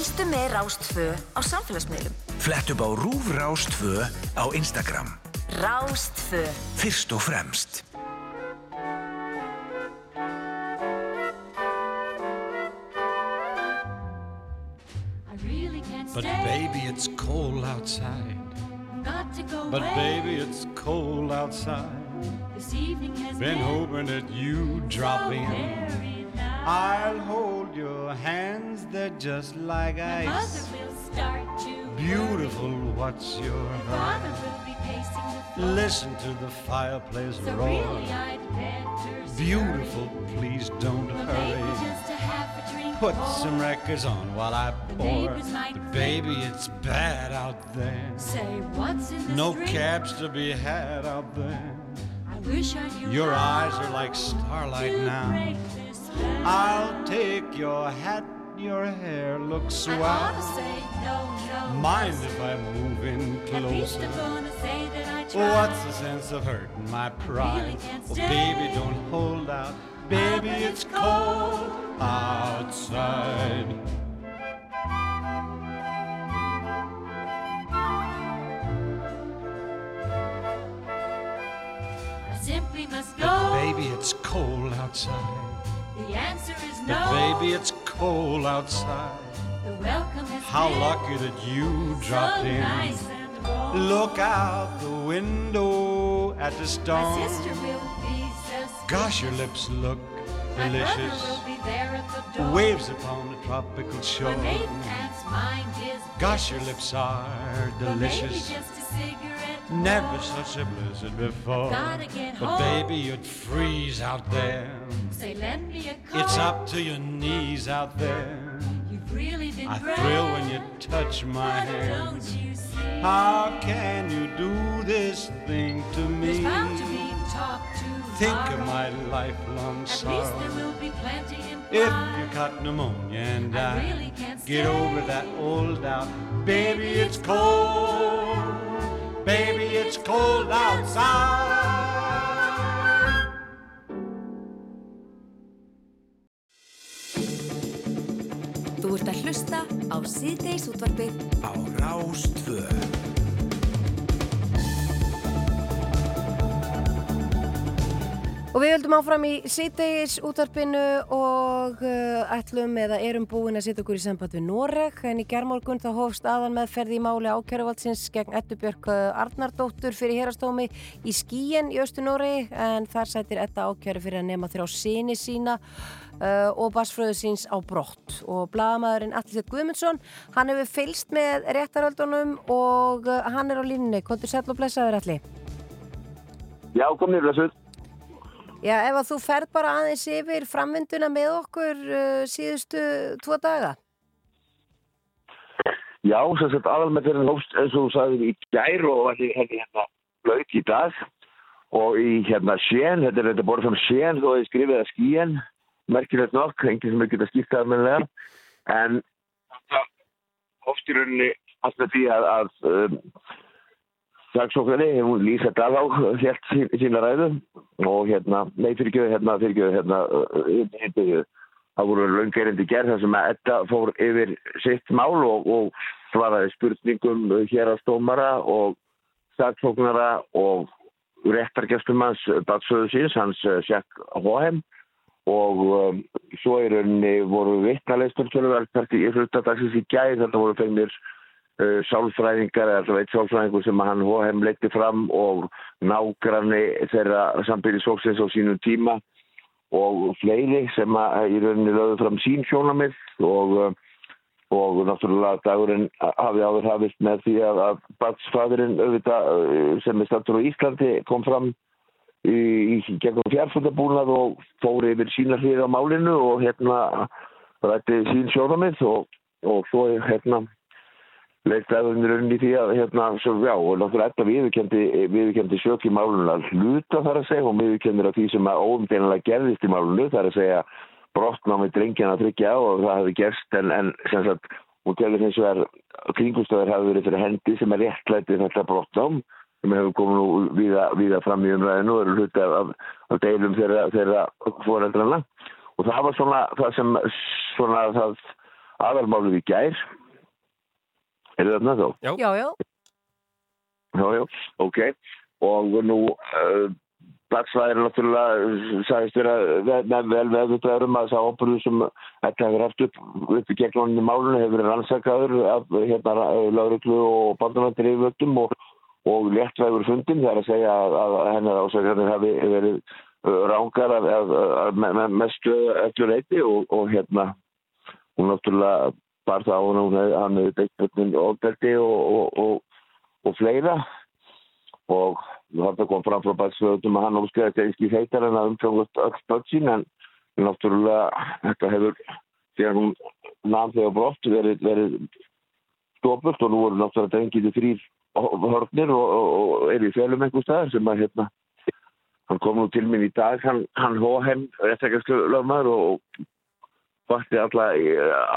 Fylgstu með Rástfö á samfélagsmiðlum. Flett upp á Rúf Rás 2 á Instagram. Rástfö. Fyrst og fremst. But baby, it's cold outside. But baby, it's cold outside. This evening has Been hoping that you'd drop in. I'll hold your hands, they're just like My mother ice. will start to Beautiful, what's your worry. hurry? Father will be pacing the floor. Listen to the fireplace So roar. really Beautiful, please don't Well, hurry. just to have a drink Put more. some records on while I The pour. But baby, it's bad out there. Say, what's in this No drink? cabs to be had out there. I wish I knew Your eyes are like starlight now. break this spell. I'll take your hat, your hair looks I ought to say no, no. Mind if I move in closer? I'm gonna say that I tried. What's the sense of hurting my pride? Oh, baby, don't hold out. Baby, it's cold outside. I simply must go. Baby, it's cold outside. The answer is But no. baby, it's cold outside. The welcome has How lucky that you dropped so in. nice. Look out the window at the My storm. sister will be so Gosh, your lips look My delicious. will be there at the door. Waves upon the tropical shore. My mind is Gosh, your lips are delicious. just a cigarette Never such a blizzard before. But home. baby, you'd freeze out there. Say, lend me a coat. It's up to your knees out there. You've really been I thrill when you touch my But hand. don't you see? How can you do this thing to There's me? bound to be talk Think of my lifelong At least sorrow. there will be plenty in If you caught pneumonia and I died, really can't get over that old doubt. Baby, it's cold. Baby, it's cold outside. Ert að hlusta á síðdeis útvarpið á Rástvö. Og við höldum áfram í síðdeis útvarpinu og uh, ætlum eða erum búin að setja okkur í samband við Noreg en í gerðmorgun þá hófst aðan meðferði í máli ákjæruvaldsins gegn Eddu Björk Arnardóttur fyrir hérastómi í skíin í Östu Noregi en þar sættir Edda ákjæru fyrir að nema þrjá síni sína uh, og basfröðu síns á brott. Og blagamæðurinn Allir Guðmundsson hann hefur fylst með réttaröldunum og uh, hann er á línunni, kontur sætl og blessaður allir Já, komið blessuð. Já, ef að þú ferð bara aðeins yfir framvinduna með okkur uh, síðustu tvo daga. Já, sem sagt aðalmeðferðin hófst eins og þú sagðir í gær og allir henni hérna lauk í dag. Og í hérna Sjén, þetta er þetta borð fram Sjén þó að ég skrifið að skíen merkilegt nokk, enginn sem er getað skýrt almennilega. En þetta hófst í rauninni alltaf því að, að um, saksóknari, hún Lísa Dalá hélt sín, sína ræðu og hérna, nei fyrirgjöðu hérna, fyrirgjöðu hérna, hérna, það voru laungerindi gerð þar sem að Edda fór yfir sitt mál og, og svaraði spurningum hér á stómara og saksóknara og réttargjastumanns batsöðu síns, hans Sjakk Hóheim og um, svo í rauninni voru vittnaleistur tölverð í hlutadagsins í gæð, þetta voru fengnir uh, sálfræðingar eða veit sálfræðingur sem hann Hóheim leiti fram og nágranni þeirra sambyrðisfólksins á sínum tíma og fleiri sem að í rauninni lögðu fram sín sjónamið og, uh, og náttúrulega dagurinn hafði áður hafist með því að, að batsfadurinn auðvitað uh, sem er stattur á Íslandi kom fram í, gegnum fjárfundabúnað og fór yfir sína hlið á málinu og hérna rætti sín sjónamið og, og svo hérna leitt aðeins rauninni í því að hérna, svo, já, og náttúrulega þetta viðurkendi, viðurkendi sök í málunum að hluta þar að segja og viðurkendir að því sem að óumdeinlega gerðist í málunum þar að segja brottnámi drengjan að tryggja á og það hefði gerst en, en sem sagt, hún telur hins vegar kringustöður hafi verið fyrir hendi sem er réttlæti þetta brottnám sem hefur komið nú viða, viða fram í umræðinu og eru hluti af, af deilum þeirra, þeirra fóreldrana og það var svona það sem svona það aðalmálið í gær Er það þarna þá? Já, já. Já, Já, já, ok. Og nú, uh, Blacksvæðir er náttúrulega, sagðist vera vel með vel veðvitaður um að það ábyrðu sem þetta hefur haft upp, upp í gegnóninni málunum hefur verið rannsakaður af hérna lauruglu og bandanvættir yfirvöldum og, og léttvægur fundin. Það er að segja að, að hennar ásækjarnir hafi verið uh, rángar af, af, af, af mestu öllu reyti og, og hérna hún náttúrulega bar það á hún hefði, hann hefði beitt börnin ofbeldi og, og, og, fleira og þetta kom fram frá bætsfjöðum að hann óskæði þetta ekki heitar en að umframgast öll börn sín en náttúrulega þetta hefur þegar hún namn þegar brott verið, verið stopult og nú voru náttúrulega drengið þrýr hörnir og, og, er í fjölum einhver staðar sem að hérna hann kom nú til minn í dag hann, hann hóheim réttakastlu lögmaður og vakti alla,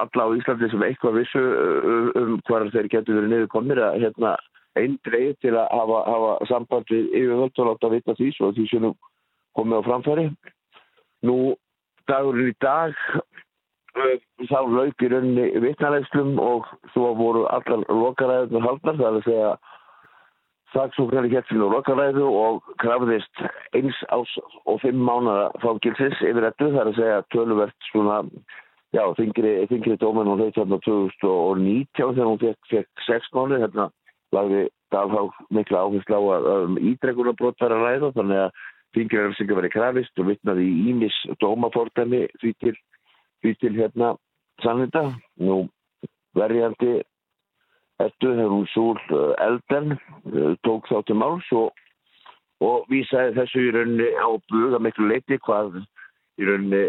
alla á Íslandi sem eitthvað vissu uh, um hvað þeir getur verið niður komnir að hérna einn dreig til að hafa, hafa samband við yfirvöld og láta vita því svo því sem komið á framfæri. Nú dagurinn í dag þá lauk í rauninni vitnalegslum og svo voru allar lokaræðunar haldnar það er að segja saksóknari héttin og lokaræðu og krafðist eins ás og fimm mánada fangilsis yfir ettu það er að segja töluvert svona já, þingri, þingri dómen hún heit hérna 2019 þegar hún fekk, fekk sex mánu hérna lagði þá mikla áherslu á að um, ídregunarbrot var að ræða þannig að þingri er sem ekki verið krafist og vittnaði í ímis dómafórtæmi því til, því til hérna sannita nú verjandi Ettu hefur súl elden, tók þá til máls og, og vísaði þessu í rauninni á buga miklu leiti hvað í rauninni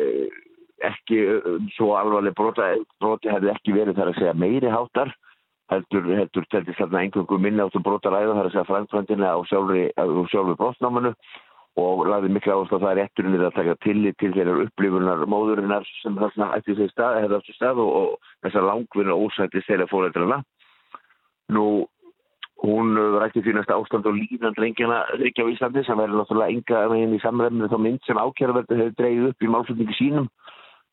ekki um, svo alvarleg brota, broti hefði ekki verið þar að segja meiri háttar heldur, heldur teltist þarna einhverjum minni áttu brota ræða þar að segja framkvæmdina á sjálfri brotnámanu og lagði miklu áherslu að það er etturinni að taka tillit til þeirra upplifunar móðurinnar sem þarna ætti þeir stað, átti stað og, og þessar langvinna ósættis þeirra fóreldrana Nú, hún rætti því næsta ástand og líðan lengjana ekki á Íslandi sem verður náttúrulega enga meginn í samræminu þá mynd sem ákjæraverði hefur dreigð upp í málflutningi sínum.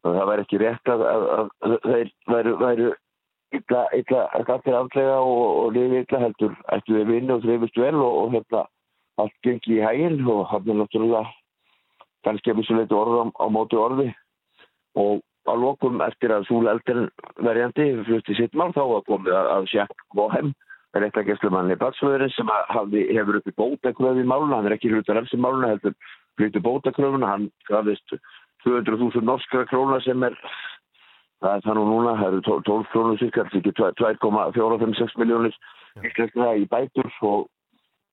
Og það væri ekki rétt að, að, að, þeir væru, illa, illa gættir aflega og, og liði illa heldur ættu þeir vinna og þreifist vel og, og hérna allt gengi í hæginn og er náttúrulega kannski að vissuleiti orða á, móti orði. Og á lokum eftir að Súla Elden verjandi flutti sitt mál þá að komið að, að Sjakk Bohem er eitthvað gæslumanni batsföðurinn sem hafði, hefur uppi bótakröfi í máluna, hann er ekki hlutar eftir máluna, heldur hluti bótakröfuna, hann gafist 200.000 norskra króna sem er það er það nú núna, það eru 12 krónur er ekki 2,456 miljónir í bætur og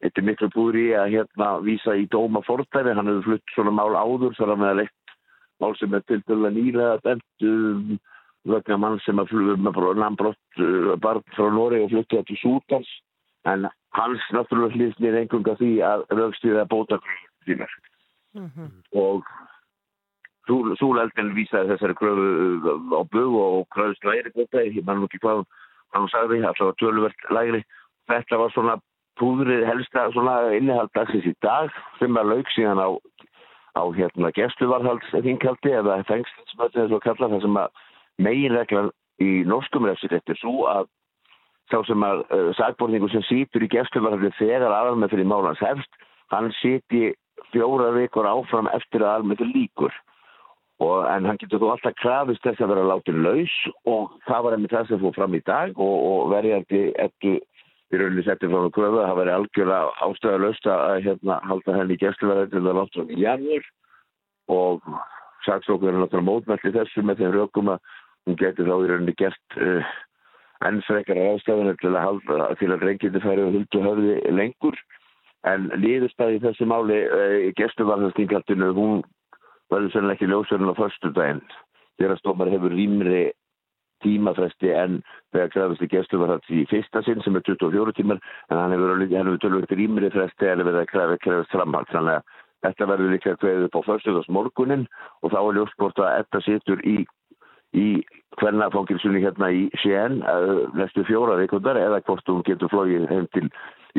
þetta er miklu búri að hérna vísa í dóma fórstæði, hann hefur flutt svona mál áður þar að með að leitt mál sem er til dæla nýlega dæmt um, vegna mann sem að með namnbrott uh, barn frá Nóri og flutti þetta til Sútans en hans náttúrulega hlýðnir engunga því að raukstuða bóta sínar. Mm -hmm. og Súleldin vísaði þessari kröfu á bög og kröðust læri bóta. Ég mann ekki hvað hann sagði það var töluvert læri þetta var svona púðrið helsta innihald dagsins í dag sem var lauk síðan á á hérna gæsluvarhaldsþinghaldi eða fengslinsmötið eins og kalla það sem að meginreglan í norskum refsiréttir svo að sá sem að uh, sagborningu sem sýtur í gæsluvarhaldi þegar aðalmið fyrir málans hefst, hann sýti fjóra vikur áfram eftir að aðalmið fyrir líkur og, en hann getur þú alltaf krafist þess að vera látin laus og það var einmitt það sem fór fram í dag og, og verjandi eftir í rauninni settir frá kröfu að það væri algjörlega ástæðalöst að hérna, halda henni í gæsluverðin til það látt frá í janúar. Og saksókur er náttúrulega mótmælti þessu með þeim rökum að hún getur þá í rauninni gert uh, enn frekar ástæðan til að að reyngjandi færi og huldu höfði lengur. En líðustæði þessu máli uh, gæsluverðanstingaldinu hún verður sennilega ekki ljósverðin á förstu daginn þegar stómar hefur rýmri tímafresti en þegar krafist í geslu var það í fyrsta sinn sem er 24 tímar en hann hefur, hefur tölvögt rýmri fresti eða verið að krafist, framhald þannig að þetta verður líka kveðið upp á fyrstuðarsmorgunin og þá er ljósport að þetta situr í, í hvernafangilsunni hérna í Sén næstu fjóra vikundar eða hvort hún getur flóið heim til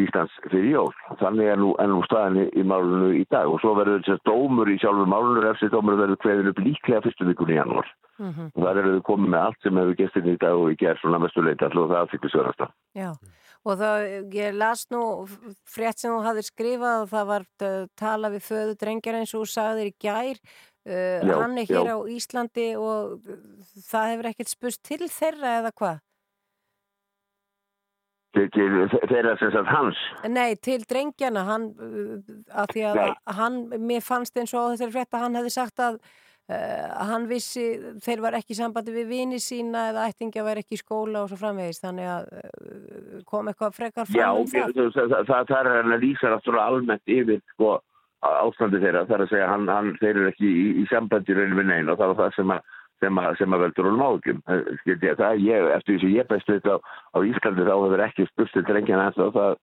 Íslands fyrir jól. Þannig er nú, er nú staðinni í málunu í dag og svo verður þess að dómur í sjálfur málunur eftir dómur verður kveðin upp líklega fyrstu vikunni í janúar. Mm -hmm. og það eru þau komið með allt sem hefur gestinn í dag og í gerð svona mestu leita alltaf og það aðfylgir svörasta. Já, og það, ég las nú frétt sem þú hafði skrifað og það var tala við föðu drengjar eins og sagðir í gær uh, já, hann er hér já. á Íslandi og það hefur ekkert spust til þeirra eða hvað? Til, þeirra sem sagt hans? Nei, til drengjana hann, að því að Nei. hann, mér fannst eins og þessari frétt að hann hefði sagt að uh, hann vissi, þeir var ekki í sambandi við vini sína eða ættingja var ekki í skóla og svo framvegis, þannig að uh, kom eitthvað frekar Já, fram um það. það, það er hann að lýsa náttúrulega almennt yfir sko, ástandi þeirra, það er að segja hann, hann þeir eru ekki í, í sambandi í rauninu við neina og það var það sem að sem að, sem að veldur er ég, eftir því sem ég best veit á, á Íslandi þá hefur ekki spurstu drengjan hans og það,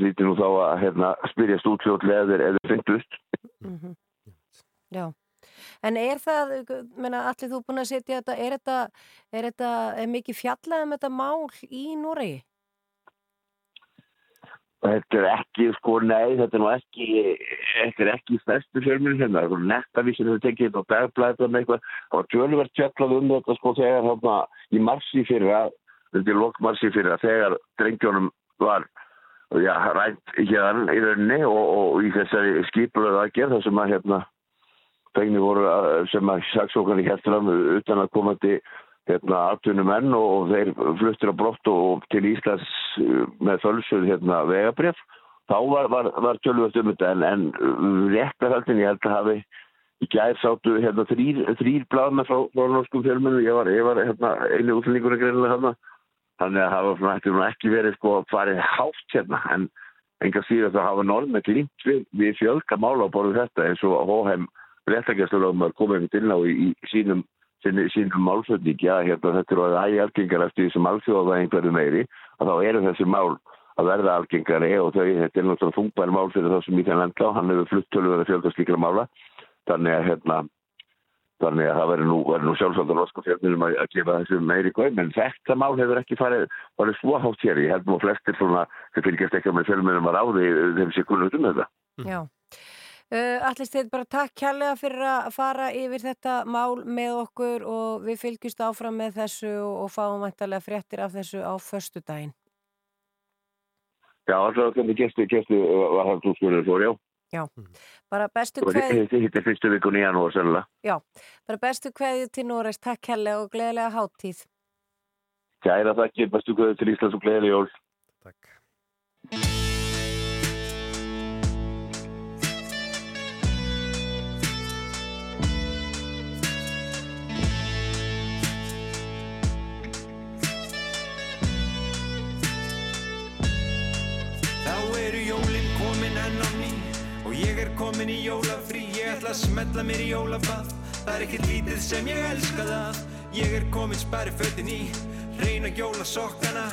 hlýtir nú þá að hérna, spyrjast út fljótlega eða eða fyndust Mhm. Já, en er það, menna, allir þú búin að setja þetta, er þetta, er þetta, er mikið fjallað um þetta mál í Noregi? Þetta er ekki, sko, nei, þetta er nú ekki, þetta er ekki stærstu fjölmjörn hérna, það er nettavísir þetta tekið þetta og dagblæðið með eitthvað, það var tölverð tjallað um þetta, sko, þegar hérna í marsi fyrra, þetta er lok marsi fyrra, þegar drengjónum var, já, rænt hérna í rauninni og, og í þessari skipulöðu aðgerð, það sem að, hérna, fengni voru sem að saksóknarni hér fram utan að koma til hérna atvinnum menn og, og þeir fluttir á brott og, og til Íslands uh, með fölsuð hérna vegabref þá var, var, var tölvöld um þetta en, en uh, rétt að höldin ég held að hafi í gæð sáttu hérna þrýr, þrýr blaðna frá, frá norskum fjölmennu ég var, ég var hérna einu útlendingur þannig að svona, þetta er nú ekki verið sko farið hátt hérna en enga síðan það hafa norðmenn glýmt við, við fjölga mála á borðu þetta eins og hóheim réttagjasturlöfum koma einhvern inn á í, í sínum sínum að hérna, þetta eru að ægi algengar eftir því sem alþjóða einhverju meiri að þá eru þessi mál að verða algengari og þau, þetta er náttúrulega þungbæri mál fyrir þá sem í þennan enda hann hefur flutt tölur að fjölda slíkra mála. Þannig að hérna þannig að það verður nú, verður nú loska fjölnum að, að gefa þessu meiri góð en þetta mál hefur ekki farið farið svo hátt hér, ég held nú flestir svona sem fylgjast ekki með fjölmunum að ráði þeim sé kunnut um þetta. Já. Uh, Allir steið bara takk kærlega fyrir að fara yfir þetta mál með okkur og við fylgjumst áfram með þessu og, og fáum mæntalega fréttir af þessu á förstu daginn. Já, alltaf hvernig gestu, gestu var það trúskunni fór, já? Já, bara bestu Og kveð, Þetta þetta er fyrstu vikun í janúar sennilega. Já, bara bestu kveðju til Noregs, takk kærlega og gleðilega háttíð. Kæra þakkir, bestu guðu til Íslands og gleðileg jól. Þá komin á ný. Og ég er komin í jólafrí Ég ætla að smetla mér í jólabað. Það er ekkert lítið sem ég elska það. Ég er komin spari fötin í Reyna jólasokkana.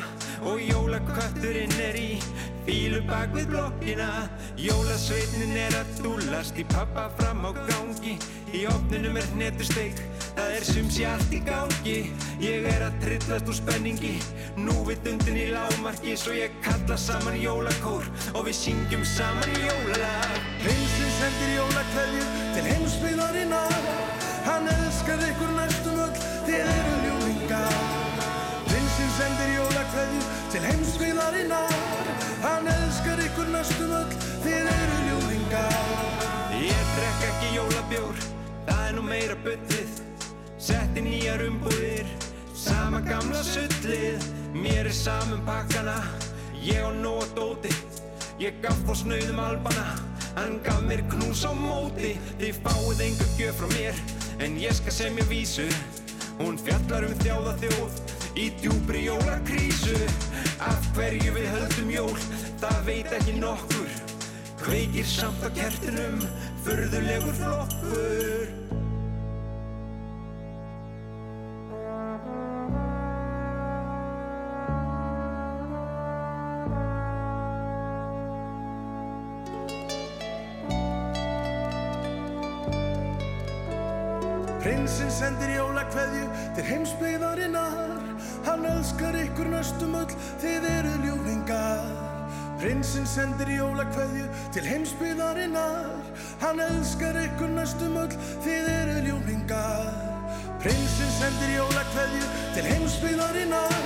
Og jólakötturinn er í Fílu bak við blokkina. Jólasveitnin er að dúlast Í pappa fram á gangi. Í opninum er hnetusteik Það er sums ég allt í gangi. Ég er að trillast úr spenningi. Nú við dundin í lágmarki Svo ég kalla saman jólakór. Og við syngjum saman jólalag Prinsinn sendir jólakveðju til heimsbyðarinnar Hann elskar ykkur næstum öll, þið eru ljúlingar Prinsinn sendir jólakveðju til heimsbyðarinnar Hann elskar ykkur næstum öll, þið eru ljúlingar Ég drekk ekki jólabjór Það er nú meira bullið Setti nýjar umbúðir Sama gamla sullið. Mér er saman pakkana Ég á nóg að dóti. Ég gaf þá snauðum albana Hann gaf mér knús á móti. Þið fáið enga gjöf frá mér En ég skal semja vísu. Hún fjallar um þjáða þjóð Í djúbri jólakrísu. Af hverju við höldum jól Það veit ekki nokkur. Kveikir samt á kertinum Furðulegur flokkur Prinsinn sendir jólakveðju til heimsbyðarinnar Hann elskar ykkur næstum öll, þið eru ljúlingar Prinsinn sendir jólakveðju til heimsbyðarinnar Hann elskar ykkur næstum öll, þið eru ljúlingar Prinsinn sendir jólakveðju til heimsbyðarinnar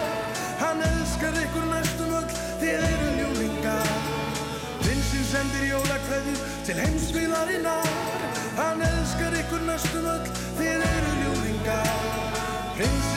Hann elskar ykkur næstum öll, þið eru ljúlingar Prinsinn sendir jólakveðju til heimsbyðarinnar Hann elskar ykkur næstum öll, þið eru ljúlingar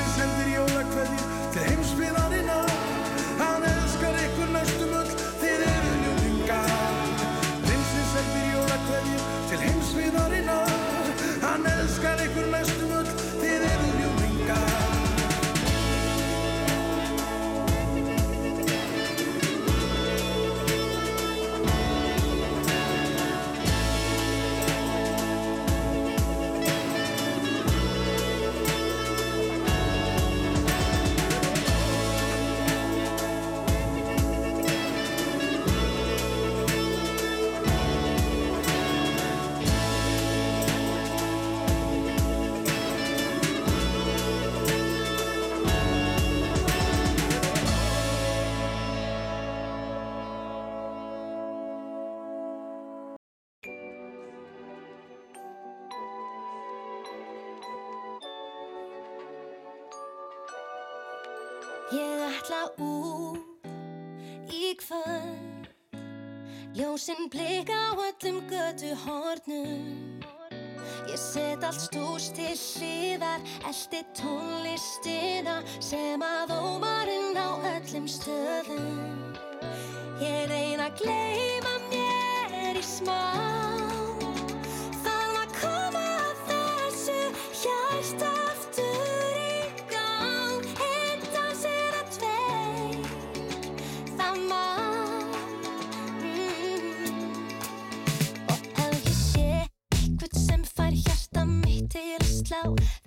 Ljósinn blika á öllum götu hornum Ég set allt stúst til hliðar Eldi tónlistina sem að ómarinn á öllum stöðum. Ég reyna að gleyma mér í smá til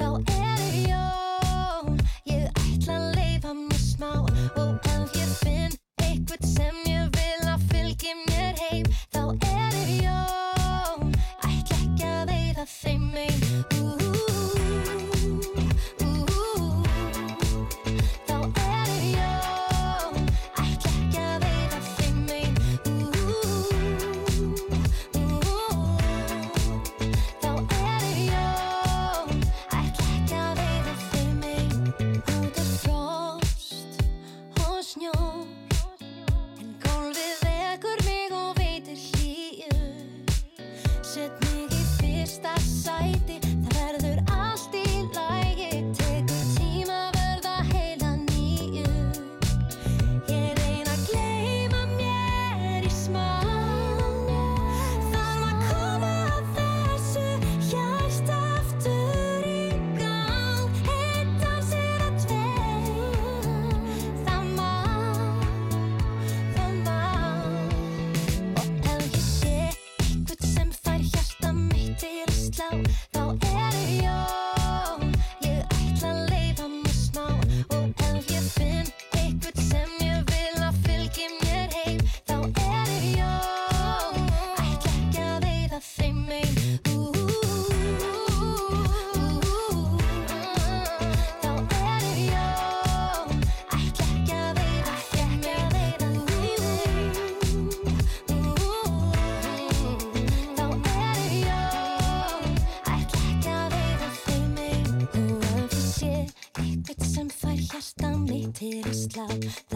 mitt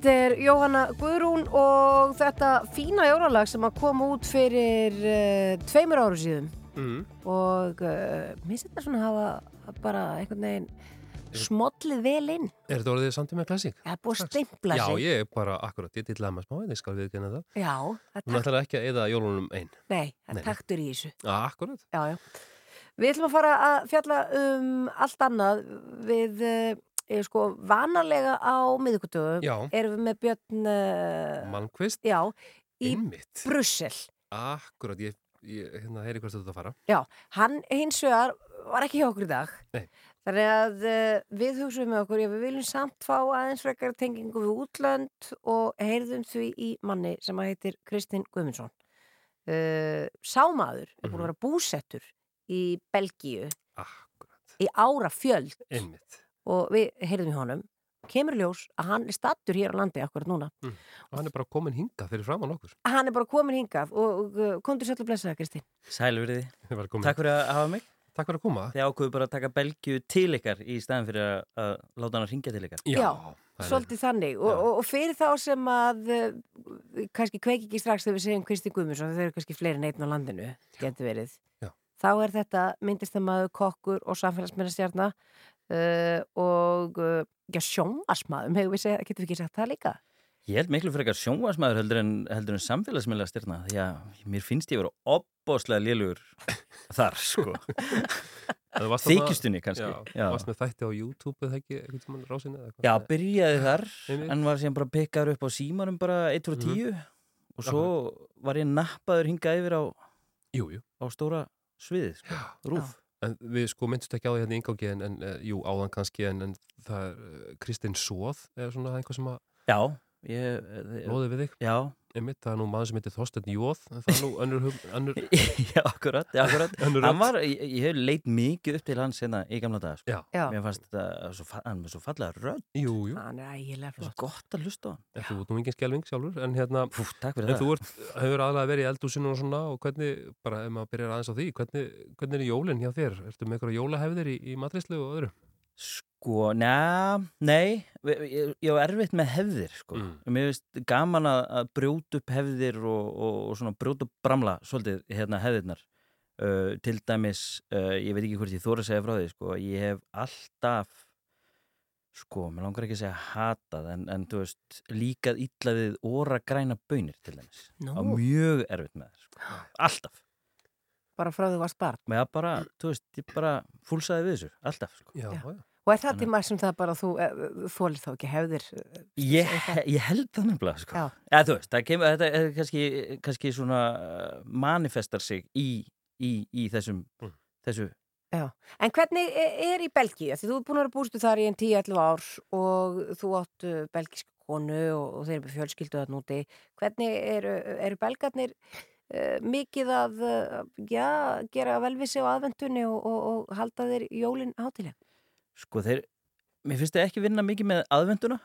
Þetta er Jóhanna Guðrún og þetta fína jólalag sem að koma út fyrir uh, tveimur áru síðum Mm. og uh, mér þetta svona að hafa bara einhvern veginn smollið vel inn. Er þetta orðið samt með klassík? Það er búið að stimpla Já, sig. ég er bara akkurat, ég dillaði maður smá, ég skal viðkynna það. Já, það takt, ætlar ekki að eða jólunum einn. nei, það er taktur í þessu. Akkurat. Já, já. Við ætlum að fara að fjalla um allt annað við, uh, sko, vanalega á miðugutögu Já. erum við með Björn uh, Malmqvist. Já, í Einmitt. Brussel. Akkurat, ég, ég hérna heyri hvert að fara. Já, hann hins vegar var ekki hjá okkur í dag. Nei. Þannig að uh, við hugsaum með okkur, já, við viljum samt fá aðeins frekar tengingu við útlönd og heyrðum því í manni sem að heitir Kristinn Guðmundsson. Uh, sámaður er búin að vera búsettur í Belgíu Akkurat. í ára fjöld Einmitt. Og við heyrðum í honum. Kemur ljós að hann er stattur hér á landi akkurat núna. Mm. Og hann er bara komin hingað fyrir framann okkur. Hann er bara komin hingað og, uh, komdu sætlu blessaða, Kristinn. Sælverði. Velkomin. Takk fyrir að hafa mig. Takk fyrir að koma. Þið ákveðu bara að taka belgju til ykkar í staðin fyrir að, að láta hann að ringja til ykkar. Já, svolítið þannig og, og, og fyrir þá sem að uh, kannski kveiki ekki strax þegar við segjum Kristi Guðmundsson þau eru kannski fleiri neitt á landinu getur verið Já. þá er þetta myndistamaður, kokkur og samfélagsmennastjarnar uh, og uh, já, sjónvarsmaður, hefur við segja, getur við ekki sagt það líka Ég held miklu frekar sjónvarsmaður heldur en, heldur en samfélagsmiðlega styrna því að mér finnst ég vera opbóðslega lélugur þar, sko. Þykjustunni kannski. Já, þú varst með þætti á YouTube eða ekki, tímann rásinni eða eitthvað? Já, byrjaði þar Einmitt. en var síðan bara pikkaður upp á símanum bara 1 frá 10 og svo var ég nappaður hingað yfir á, jú, jú. á stóra sviðið, sko, rúf. En við sko myndist ekki á því hérna í ingangi en, en uh, jú, áðan kannski en, en það er uh, Kristinn Sóð eða svona einhver sem að Já, ég... eh, Lóði við þig? Já. Einmitt, það er nú maður sem heitir Þorsteinn Jóð en það er nú önnur, önnur Já, akkurat, já, akkurat. Önnur Hann rödd. var, ég, ég hef leit mikið upp til hans hérna í gamla daga, sko. Mér fannst þetta, svo, fa- hann er svo fallega rödd. Jú, jú. Hann er ægilega flott. gott að hlusta á hann. En þú ert nú engin skelving sjálfur en hérna Púf, takk fyrir en það. þú ert, hefur aðlega verið í eldúsinu og svona og hvernig, bara ef maður byrjar aðeins á því hvernig, hvernig er jólinn hjá þér? Ertu með eitthvað jólahefðir í, í matrislu og öðru? Sko, neða, nei, ég, ég var erfitt með hefðir, sko. Mm. Mér finnst gaman að, að brjóta upp hefðir og, og, og svona brjóta upp bramla, svolítið, hérna, hefðirnar. Uh, til dæmis, uh, ég veit ekki hvort ég þóra að segja frá því, sko, ég hef alltaf, sko, mér langar ekki að segja hatað, en, en þú veist, líkað illa við óra græna bönir, til dæmis. Nú. Á mjög erfitt með það, sko. Alltaf. Bara frá þú varst barn. Með að bara, þú veist, ég bara fúlsaði við þessu, alltaf, sko. Já, já. Og er það maður sem það bara þú þólir þá ekki hefðir? eh, Ég, ég held það nefnilega sko. Já. Eða, þú veist, það kemur, þetta er kannski, kannski svona uh, manifestar sig í, í, í þessum þessu Já, en hvernig e- er í Belgíu? Því þú er búin að vera bústu þar í en 10-11 ár og þú átt uh, belgíska konu og, og þeir eru með fjölskyldu að núti. Hvernig eru, eru belgarnir uh, mikið að uh, já, gera velvissi á aðvendunni og, og, og halda þeir jólinn hátileg? Sko þeir, mér finnst þeir ekki vinna mikið með aðvenduna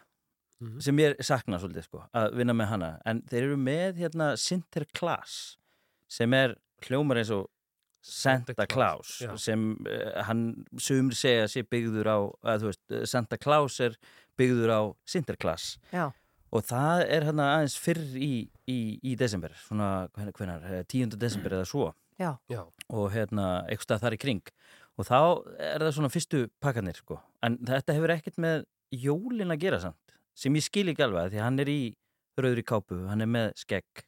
sem ég sakna svolítið sko, að vinna með hana en þeir eru með hérna Sinterklaas sem er hljómar eins og Santa Claus, já. sem uh, hann sumri segja sé byggður á að þú veist, eh, Santa Claus er byggður á Sinterklaas Já. og það er hérna aðeins fyrr í, í, í desember svona hvenar, 10. desember eða svo Já. Já. og hérna eitthvað þar í kring og þá er það svona fyrstu pakkanir sko. en þetta hefur ekkert með jólin að gera samt sem ég skil ekki alveg því hann er í rauðri kápu, hann er með skegg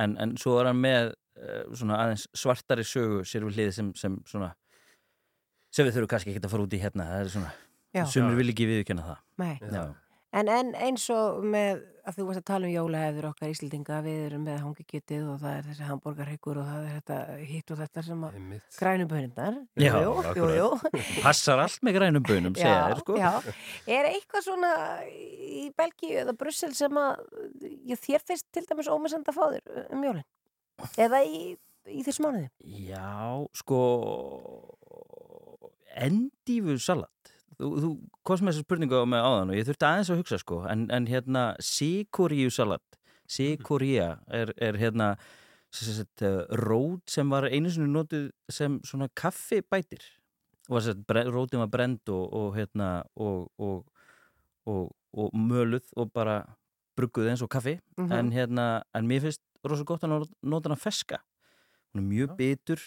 en, en svo er hann með uh, svona aðeins svartari sögu sér við hlið sem, sem svona sem við þurfum kannski ekki að fara út í hérna það er svona, Já. sumir Já. vil ekki viðkjanna það Nei. Já. En, en eins og með að þú varst að tala um jólahefður okkar Íslendinga, við erum með hangikjötið og það er þessi hambúrgarhyggur og það er þetta hitt og þetta sem að grænubönindar. Já, akkurat. Passar allt með grænum bönum, segja þér, sko. já. Er eitthvað svona í Belgíu eða Brussel sem að já, þér finnst til dæmis ómissand að fá þér um jólinn? Eða í, í þessu mánuði? Já, sko endífu salat þú, þú komst með þessa spurningu á mig áðan og ég þurfti aðeins að hugsa sko. En, en hérna sikoríu salat sikoría er, er hérna sagt, uh, rót sem var einu sinni notið sem svona kaffibætir. Bre- rótin var brend og, og hérna og, og, og, og möluð og bara brugguð eins og kaffi. Mhm. en hérna, en mér finnst rosa gott að not- nota hana feska. Hún er mjög bitur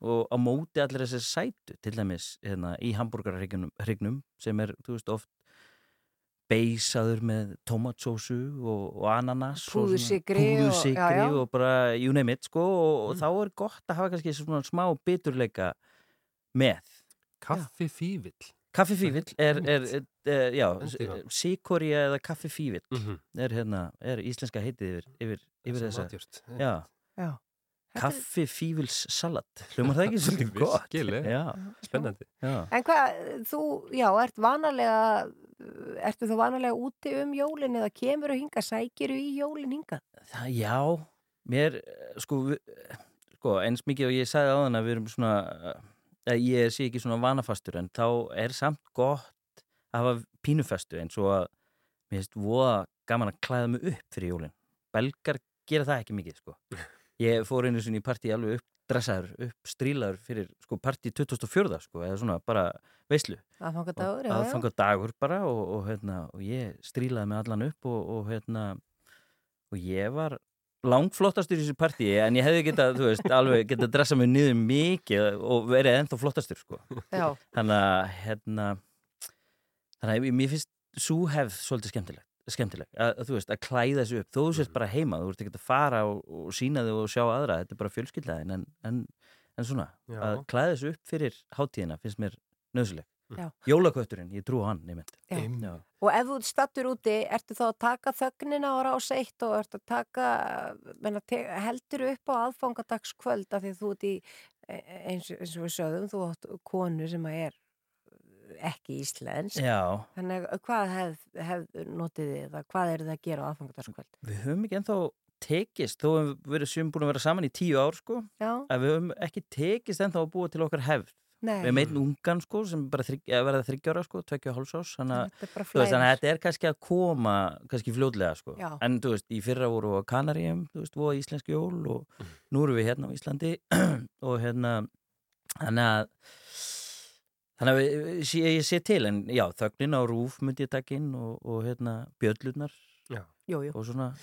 og á móti allir þessi sætu til dæmis hérna, í hambúrgarhrygnum sem er, þú veist, oft beisaður með tomatsósu og, og ananas og svona Púðursykri og- já. og bara you name it sko og, og þá er gott að hafa kannski svona smá biturleika með Kaffi fívill Kaffi fívill er, er, er, er já, síkorja eða kaffi fívill Mhm. er, hérna, er íslenska heitið yfir, yfir, yfir þessa. Já, Já. Kaffi fívils salat. Hljómar það ekki svolítið gott? Virkilega. Já, Spennandi. Já. En hvað, þú, já, ert vanalega, ertu þú vanalega úti um jólinn eða kemur þú hinga, sækir þú í jólinn hinga? Það, já, mér eh, sko, vi- eh, sko eins mikið og ég sagði á þann að við erum svona að ég sé ekki svona vanafastur en þá er samt gott að hafa pínufestu eins og að mér finnst voða gaman að klæða mig upp fyrir jólin. Belgar gera það ekki mikið sko ég fór einu sinni í partí alveg uppdressaður, uppstrílaður fyrir sko partí 2004 sko eða svona bara veislu Aðfangadagur, já, aðfangadagur bara og, og, hérna, og ég strílaði mig allan upp og, og, hérna, og ég var langflottastur í þessu partíi en ég hefði getað, þú veist, alveg getað dressað mig niður mikið og verið ennþá flottastur sko. Já. þannig að hérna þannig að mér finnst svo hefð svolítið skemmtilegt skemmtileg að, að, þú veist, að klæða sig upp, þó þú sést bara heima þú ert ekki að fara og, og sína þig og sjá aðra þetta er bara fjölskyldaðin en, en, en svona, Já. að klæða sig upp fyrir hátíðina finnst mér nöðsileg Já. Jólakötturinn, ég trú á hann nefnt Já. Já. Og ef þú stattur úti, ertu þá að taka þögnina á rás eitt og ertu að taka, menna, te, heldur upp á aðfangadagskvöld af því þú ert í, e- eins, eins og við sögðum, þú átt konu sem að er ekki íslensk. Já. Þannig að hvað hef, hef notið þið eða hvað eru þið að gera á aðfangadagskvöld? Við höfum ekki ennþá tekist, þó hefum við sem búin að vera saman í tíu ár sko, Já. að við höfum ekki tekist ennþá að búa til okkar hefð. Nei. Við einn ungan sko sem bara þrygg, verða þryggjára sko, tvekja hálsás, þannig að Þetta er er kannski að koma kannski fljótlega sko. Já. En þú veist, í fyrra voru við á Kanaríum, þú veist, voru íslenski jól og nú erum við hérna á Íslandi og hérna, þannig að þannig að sé, ég sé til, en já, þögnin á rúf myndi ég taka inn og, og hérna bjöllurnar og svona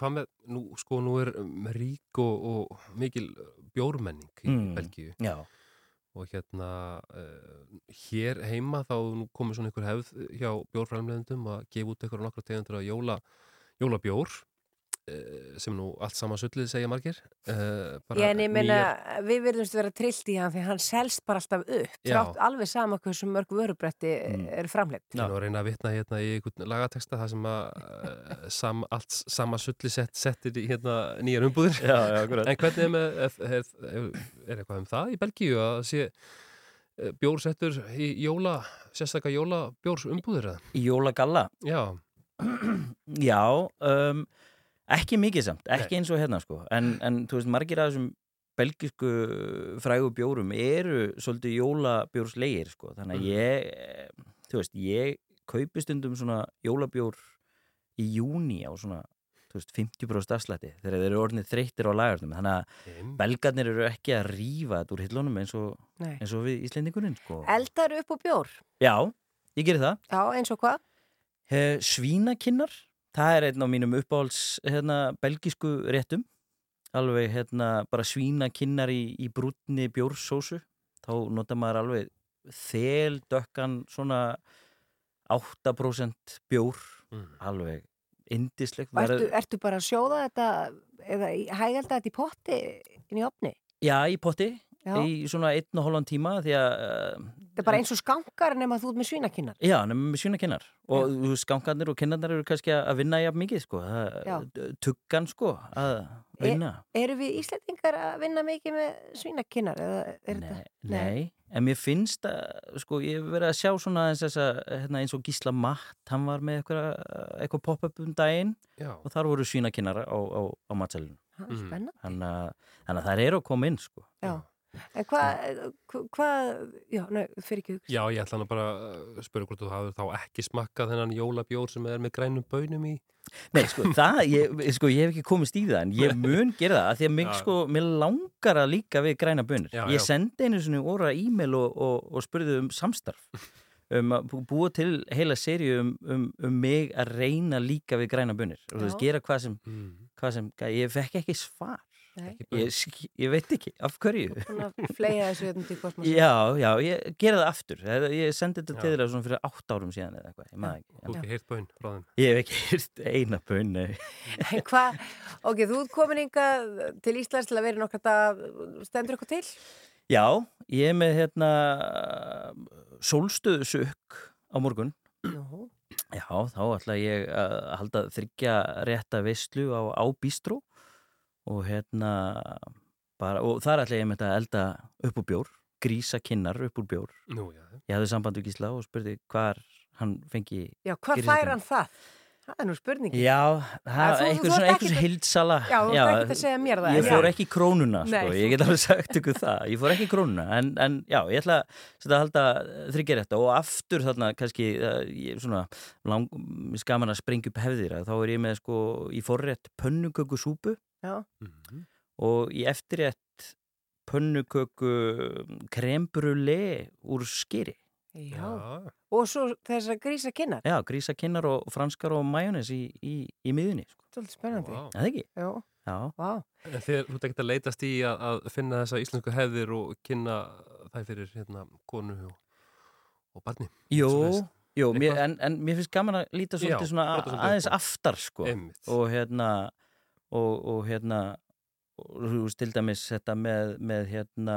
Hvað með, nú, sko, nú er um, rík og, og mikil bjórmenning í Mm, Belgíu. já. Og hérna, uh, hér heima þá er nú komið svona einhver hefð hjá bjórframleðendum að gefa út einhverja nokkra tegundur að jóla, jólabjór uh, sem nú allt sama sullið segja margir. Uh, Ég en ég meina, við verðumst vera trillt í hann því hann selst bara alltaf upp Já. þrátt alveg sama hversu mörg vörubretti mm. eru framleitt. Ég er nú að reyna að vitna hérna í einhvern lagateksta það sem að uh, sam, allt sama sulli sett, settir í hérna nýjar umbúðir. Já, já. En hvernig er með, er, er, er, eitthvað um það í Belgíu að sé eh, bjór settur í jóla, sérstakka jóla bjórs umbúðir eða? Í jólagalla? Já. Já, um, ekki mikið samt, ekki eins og hérna sko. En, en þú veist, margir af þessum belgisku frægu bjórum eru svolítið jólabjórslegir sko, þannig að ég eh, þú veist, ég kaupi stundum svona jólabjór í júni á svona þú veist, 50% afslætti þegar þeir eru orðinni þreyttir á lagarnum. Þannig að belgarnir eru ekki að rífa þetta úr hillunum eins og, eins og við Íslendingurinn sko. Eldar upp á bjór? Já, ég gerir það. Já, eins og hvað? Eh, Svínakinnar, það er einn á mínum uppáhalds hérna, belgísku réttum. Alveg hérna, bara svínakinnar í, í brúnni bjórsósu. Þá nota maður alveg þeldökkan svona 8% bjór. Alveg indislegt ertu, ertu bara að sjóða þetta eða í- hægælda þetta í potti inn í opni? Já, í potti Já. í svona einn og hálfan tíma því að uh, Þetta er bara eins og skankar nema þú ert með svínakinnar. Já, nefnum með svínakinnar og þú veist, skankarnir og kinnarnar eru kannski að vinna jafn mikið sko, Já. tuggan sko að vinna E, eru við Íslandingar að vinna mikið með svínakinnar? Eða er þetta? Nei, en mér finnst að, sko, ég hef verið að sjá svona eins, þessa, hérna, eins og Gísla Matt, hann var með eitthvað, eitthvað pop-up um daginn Já. og þar voru svínakinnar á, á, á matselinu. Er. Þannig að, þannig að það eru að koma inn, sko. Já. En hvað, hvað, já, nei, fyrir ekki hugsa. Já, ég ætla hann að bara uh, spyrja hvort þú hafður þá ekki smakkað þennan jólabjór sem er með grænum bönum í. Nei, sko, það, ég, sko, ég hef ekki komist í það en ég mun gera það, af því að mig, Já. sko, mér langar að líka við græna bönir. Já, Ég sendi einu svona óra e-mail og, og, og spurði um samstarf um að bú- búa til heila seríu um, um, um mig að reyna líka við græna bönir og þú veist, gera hvað sem, Mm. hvað sem ég fekk ekki svar. Ég, ég veit ekki, af hverju? Að fleia þessu hérna til kosmosa. Já, já, ég gera það aftur. Ég, ég sendi þetta til svona fyrir átt árum síðan eða eitthvað, ég maður Þú ekki hefði heyrt bön frá þeim. Ég hef ekki hýrt eina bön, nei. En hvað, ok, þú ert komin hingað til Íslands til að vera nokkað dag, stendur eitthvað til? Já, ég er með hérna sólstöðusök á morgun. Nú. Já, þá ætla ég að halda þryggja rétta veislu á, á bístró og hérna bara, og þar ætla ég með þetta að elda upp úr bjór, grísa kinnar upp úr bjór Nú, já. Ég hafði samband við Gísla og spurði hvar hann fengi Já, hvað fær hann það? Það er nú spurningi. Já, Að það þú- er eitthvað svona eitthvað að- hildsala Já, þú ert ekkert að segja mér það, Ég fór já. ekki krónuna, sko, Nei. ég get alveg sagt ykkur það Ég fór ekki krónuna, en, en já, ég ætla að halda þryggja rétta og aftur þarna kannski, uh, ég svona lang, skaman að sprengja upp hefðir þá er ég með sko í forrétt pönnukökusúpu Já. og í eftirrétt pönnuköku krembrulé úr skýri Já. Og svo þessar grísa kinnar. Já, grísakinnar og franskar og majónes í, í, í miðunni sko. Svolítið spennandi. Vá. Það ekki? Já. Já. En þegar þú ert ekkert að leitast í að, að finna þessa íslensku hefðir og kynna það fyrir hérna konu og, og barni. Jú, Svoleiðis. Jú, mér, en, en mér finnst gaman að líta Já, svolítið svona brjóta svolítið aðeins aftar sko Einmitt. og hérna og, og hérna til dæmis þetta með, með hérna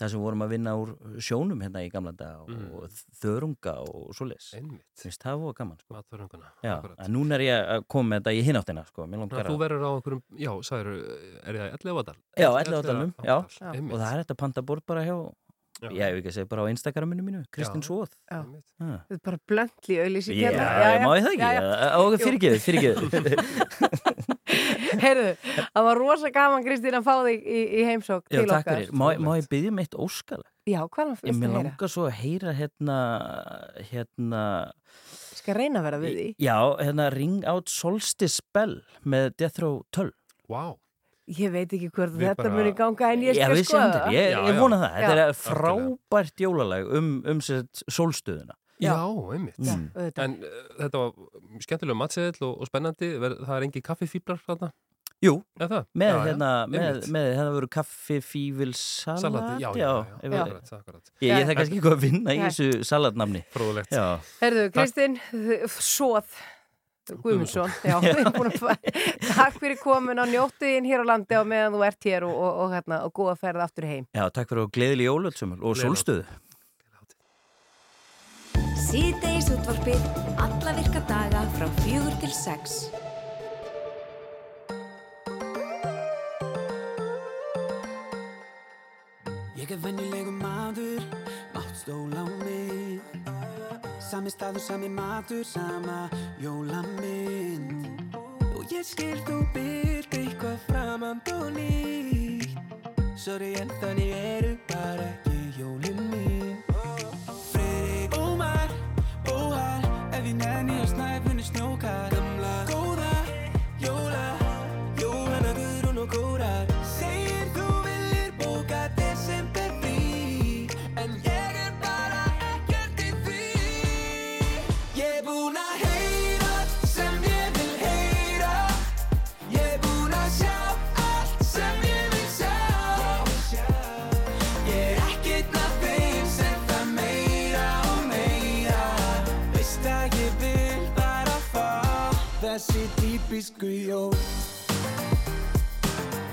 það sem vorum að vinna úr sjónum hérna í gamla dag og, Mm. og þörunga og Einmitt. finnst það voru gaman sko Já, núna er ég að koma með þetta í hináttina sko, að þú að verður á einhverjum, já, sagður, er það 11 ádal? Já, 11 ádalum, já, Einmitt. og það er þetta pandaborð bara hjá Já. Já, ég hef ekki að segja bara á Instagraminu mínu, Kristinn Já. Svoð Já. Einmitt. Já, Þetta er bara blöndli Já, hérna. má ég það ekki? já, já. Fyrirgeðu, fyrirgeðu Heyrðu, það var rosa gaman Kristín að fá þig í, í heimsók Já, til takk okkar. fyrir, má, má ég byggja um eitt óskalag? Já, hvað er Ég það mér að heyra? langar svo að heyra hérna hérna skal reyna að vera við því. Já, hérna Ring Out Solstice Spell með Death Row 12 Vá Ég veit ekki hvort Við þetta bara- muni ganga en ég skal skoða það. þetta, ég, ég vona það Þetta Já. er frábært jólalag um, um sett sólstöðuna Já, einmitt. Auðvitað. En uh, þetta var skemmtilega matseðil og, og spennandi, Ver, það er engi kaffifíblar þarna? Jú, það? með hérna með, hérna veru kaffi, fífil, salat Salati, já, já, já, ef- já, akkurat, akkurat. Ég, ég það kannski eitthvað að vinna í þessu salatnamni Fróðulegt Herðu, Kristinn, Sóð Guðmundsson, já, Takk fyrir komin á njóttuðin hér á landi á meðan þú ert hér og, og, og, hérna, og góða ferð aftur heim. já takk fyrir og gleðileg jólöld og sólstöðu. Síðdeis útvarpið alla virka daga frá fjögur til sex. Ég er venjulegu maður, mátt stóla á mig. Sami staður, sami matur, sama jólamynd. Og ég skil þú byrð eitthvað framand og nýtt Sorry en þannig eru bara típisku jól.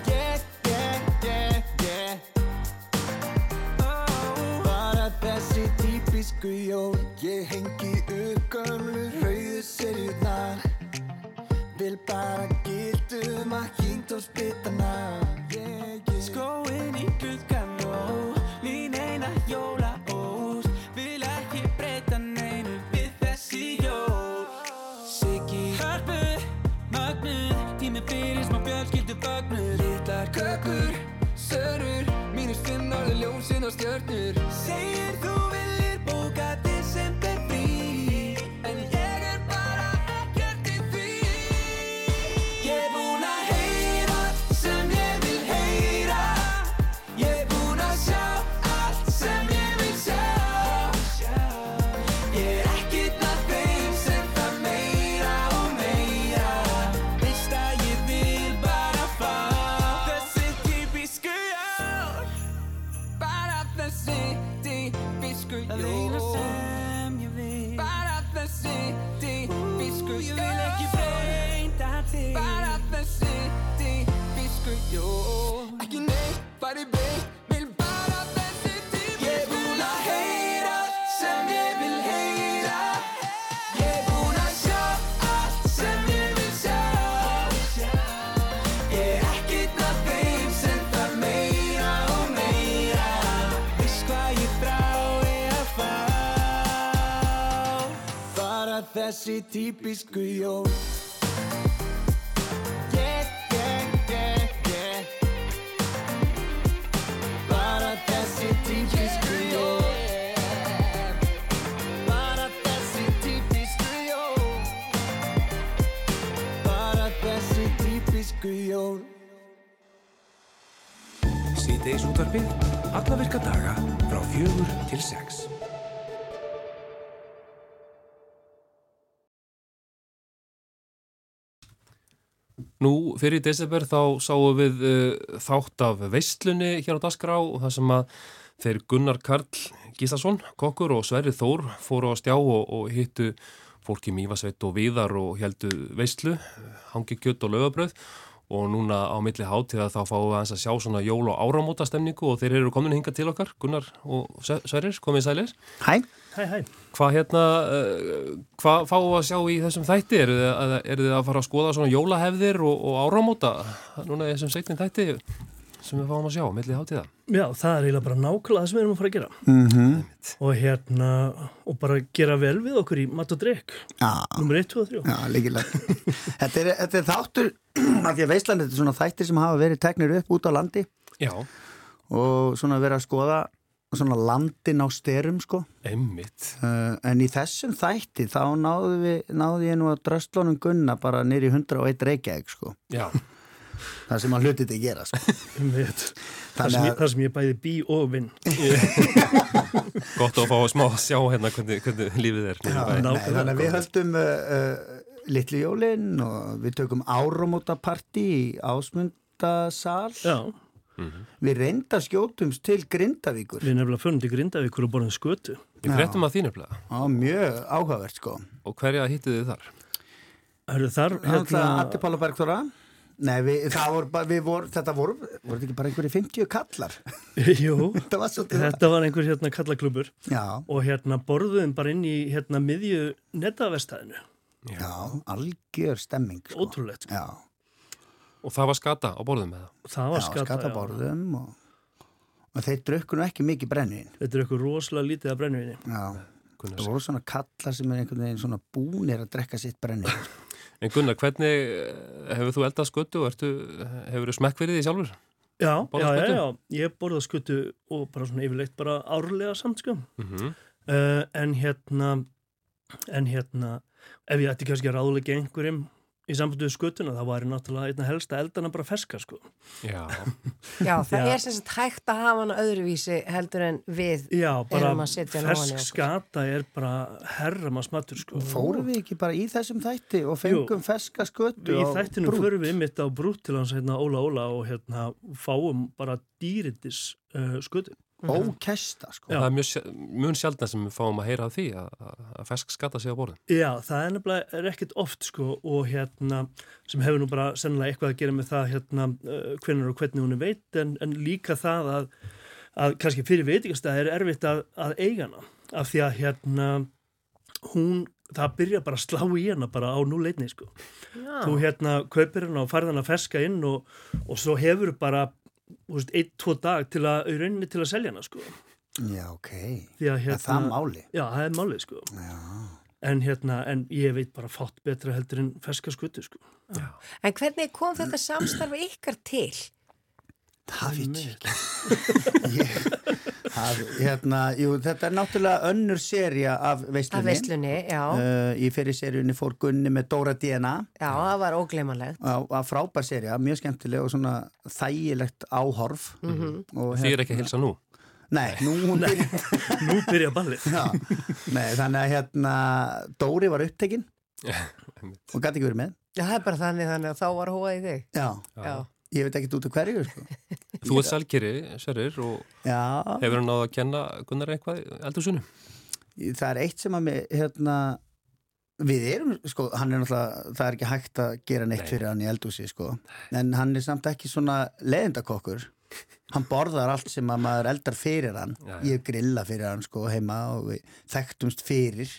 Yeah, yeah, yeah, yeah. Oh, Bara þessi típisku jól. Ég hengi upp gömlu rauðu serjurnar Vil bara gildum að hýnt og spytana þessi típisku jól. Yeah, yeah, yeah, yeah Bara þessi típisku jól. Bara þessi típisku jól. Bara þessi típisku jól. Síðdeis útvarpið alla virka daga frá fjögur til sex. Nú, fyrir desember þá sáum við uh, þátt af veistlunni hér á Dasgrá og það sem að þeir Gunnar Karl Gíslason, kokkur og Sverri Þór fóru á stjá og, og hittu fólki Mývasveit og Víðar og heldu veistlu, hangi kjött og lögabröð og núna á milli hátíða þá fáum við aðeins að sjá svona jól og áramóta stemningu og þeir eru komin hinga til okkar, Gunnar og Sve- Sverrir, komið sælir. Hæ. Hæ, hæ. Hvað hérna, uh, hvað fáum við að sjá í þessum þætti? Eru þið að, eru þið að fara að skoða svona jólahefðir og, og áramóta núna í þessum seitin þætti sem við fáum að sjá, milli hátíða? Já, það er eiginlega bara nákvæmlega það sem við erum að fara að gera. Mhm. Og hérna, og bara gera vel við okkur í mat og drikk. Já. Númer 1, 2 og 3. Já, líkilega. þetta, er, þetta er þáttur, af því að Veisland, þetta er svona þættir sem hafa verið teknir upp út á landi. Já. Og svona verið að skoða svona landin á styrum, sko. Emmitt. Uh, en í þessum þætti þá náðu, við, náðu ég nú að dröstlónum gunna bara nýri 101 reykjaðeg, sko. Já. Það sem hann hlutið til að gera, sko. Það Þannig sem, ég, að- það sem ég bæði bí og vinn. Gott að fá smá að sjá hérna hvernig, hvernig lífið er. í Já, nei, þannig að við höldum uh, uh, litli jólin og við tökum áramótapartí í ásmundasal Já. Við reynda skjótumst til Grindavíkur Við nefnilega förum til Grindavíkur og borðum skötu. Við fréttum að þínu plega. Já, mjög áhugavert sko Og hverja hittu þið þar? Hörru þar, hérna... Atti Pála Bergþóra Nei, við, það voru við voru, þetta voru, voru þetta ekki bara einhverju 50 kallar? Jú, var þetta var einhver hérna kallaklubur Já. og hérna borðuðum bara inn í hérna miðju netavestæðinu. Já, algjör stemming sko. Ótrúlegt. Já. Og það var skata á borðum með það? Það var Já, skata, skata já. borðum og, og þeir drukku nú ekki mikið. Þetta er eitthvað rosalega lítið af brennuvinni. Já, það voru svona kallar sem er einhvern veginn svona búnir að drekka sitt brenniðin. En Gunnar, hvernig eh, hefur þú eldað skötu og ertu, hefur þú smekk fyrir því sjálfur? Já, Borðað já, já, já, ég borða skötu og bara svona yfirleitt bara árlega samt sko. Mhm. uh, en hérna, en hérna, ef ég ætti kannski að ráðleika einhverjum í sambundu við skötuna, það væri náttúrulega einna helsta eldana bara ferska sko. Já. Já, það Já. er sem sagt hægt að hafa hana öðruvísi heldur en við Já, bara erum að setja hana ofan í fersk skata er bara herrama smattur sko. Fórum við ekki bara í þessum þætti og fengum ferska skötu Í á þættinu brút? förum við mitt á brút til hans hérna Óla Óla og hérna fáum bara dýrindis uh, skötu. Ókesta sko. Það er mjög, mjög sjaldna sem við fáum að heyra af því að, að- að fersk skata sig á borðum. Já, það er nefnilega er ekkert oft sko og hérna sem hefur nú bara sennilega eitthvað að gera með það hérna uh, hvernig og hvernig hún er veit en, en líka það að, að kannski fyrir veitingastæði er erfitt að, að eiga hana af því að hérna hún, það byrja bara að slá í hana bara á núleitni sko. Já. Þú hérna kaupir hana og farð hana ferska inn og, og svo hefur bara einn, tvo dag til að, í rauninni til að selja hana sko. Já, ok. Að, Er það máli? Já, það er máli sko. Já. En hérna, en ég veit bara fátt betra heldur en ferska skutu sko. En hvernig kom þetta samstarfi ykkar til? Það, hérna, jú, þetta er náttúrulega önnur serja af veislunni. Af veislunni, já. Uh, í fyrir serjunni fór Gunni með Dóra DNA. Já, það var á frábær serja, mjög skemmtileg og svona þægilegt áhorf. Mhm. Og Því er ekki að hilsa nú? Nei, nú hún byrja. nú byrja ballið. Já, nei, þannig að hérna Dóri var upptekinn og gæti ekki verið með. Já, það er bara þannig þannig að þá var hóa í þig. Já. Já. Ég veit ekki út af hverju, sko. Þú ert selgeri, Sverrir, og Já. hefur hann náða að kenna Gunnar eitthvað eldur sunnu? Það er eitt sem að mig, hérna, við erum, sko, hann er náttúrulega, það er ekki hægt að gera neitt fyrir hann í eldúsi, sko, en hann er samt ekki svona leðendakokkur. Hann borðar allt sem að maður eldar fyrir hann. Já, já. Ég grilla fyrir hann, sko, heima og við þekktumst fyrir.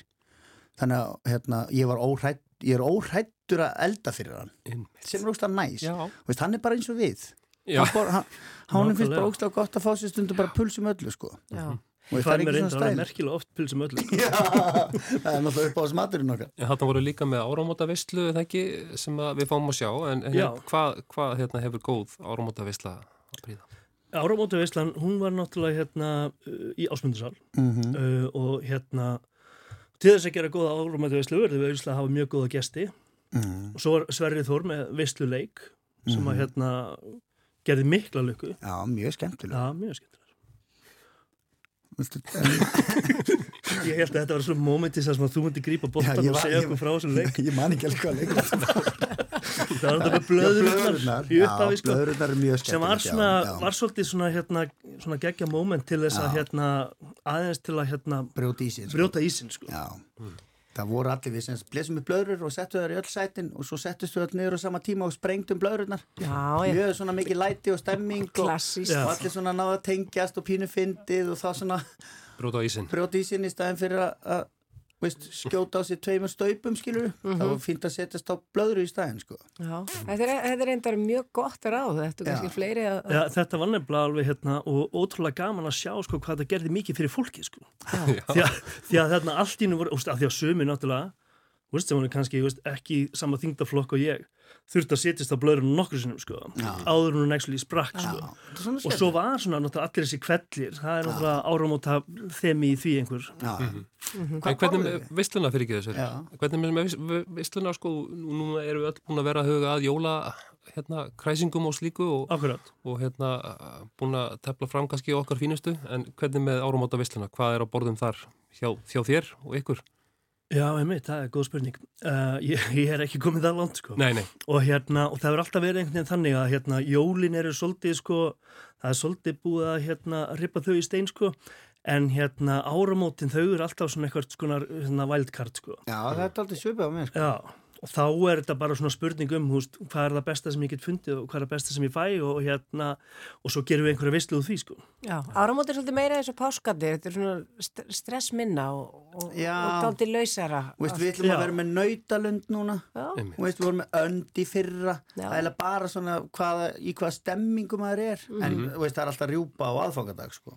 Þannig að, hérna, ég var óhrætt, ég er óhrættur að elda fyrir hann. Einmitt. Sem er ógstað næs. Veist, hann er bara eins og við. Hann, hann, finnst bara ógstað gott að fá sér stundu bara pulsum öllu, sko. Já. Og Það það er er mér ekki reyndar svona alveg stæl. merkilega oft pilsum öllu. sko. Já, það er náttúrulega upp á smaturinn okkar. Þarna voru líka með áramóta veistlu, eða ekki, sem að við fáum að sjá, en, en hvað hva, hérna, hefur góð áramóta veistla að príða? Áramótu Veislan, hún var náttúrulega hérna í Ásmundusal Mhm. uh, og hérna til þess að gera góða Áramótu Veislu verður við auðvitað að hafa mjög góða gesti Mhm. og svo var Sverrið Þór með Veisluleik sem Mhm. að hérna gerði mikla lukku. Já, mjög skemmtilega. Já, mjög skemmtilega. Ég held að þetta var svona momentis að þú myndi grípa bóttan og segja okkur frá þessum leik. Ég man ekki alveg hvað leik. það var þetta með blöðrurnar, í upphafi sko, er sem var svona, já, já. var svolítið svona hérna, svona geggja moment til þess að hérna aðeins til að hérna brjóta ísinn sko. brjóta ísinn sko. Já, það voru allir við sem blesum með blöðrur og settu þær í öll sætin og svo settust við öll niður á sama tíma og sprengtum já. mjög svona mikið læti og stemming og, Klassískt. og allir svona náða tengjast og pínu fyndið og þá svona brjóta ísinn í staðin fyrir að veist, skjóta á sér tveimur staupum skilur Mhm. það var fínt að setjast á blöðru í staðin sko. Já, þetta er, þetta er reyndar mjög gott ráð, þetta er kannski fleiri að... Já, þetta var nefnilega alveg hérna og ótrúlega gaman að sjá sko hvað það gerði mikið fyrir fólki sko. því, að, því að þarna allt í nú voru, því að sömi náttúrulega úst, sem voru kannski úst, ekki sama þingdaflokk og ég þurfti að setjast á blöðurinn nokkur sinnum sko, áður en hún actually sprakk sko. og svo var svona náttúrulega allir þessi kvellir það er náttúrulega áramóta þemi í því einhver. En hvernig með vissluna fyrir ekki þessu? Hvernig með- með vissluna sko, nú erum við öll búin að vera að huga að jóla hérna, kræsingum og slíku og, og hérna búin að tefla fram kannski okkar fínustu. En hvernig með áramóta vissluna? Hvað er á borðum þar hjá, hjá þér og ykkur? Já, einmitt, það er góð spurning. Uh, ég, ég er ekki komið það langt, sko. Nei, nei. Og hérna, og það hefur alltaf verið einhvern veginn þannig að hérna, jólin eru svolítið, sko, það er svolítið búið að hérna, ripa þau í stein, sko, en hérna, áramótin, þau eru alltaf svona eitthvað svona, svona wildcard, sko. Já, það er aldrei svipað á mér sko. Já, og þá er þetta bara svona spurning um, húst, hvað er það besta sem ég get fundið og hvað er það besta sem ég fæ og hérna, og svo gerum við einhverja vislu úr því, sko. Já, áramóti er svolítið meira eins og páskandi, þetta er svona st stressminna og, og, og dálítið lausara. Veist, við ætlum að vera með nautalund núna Já. og veist, við vorum með önd í fyrra Já. það er bara svona hvaða, í hvaða stemmingu maður er en Mhm. veist, það er alltaf rjúpa á aðfangadag sko.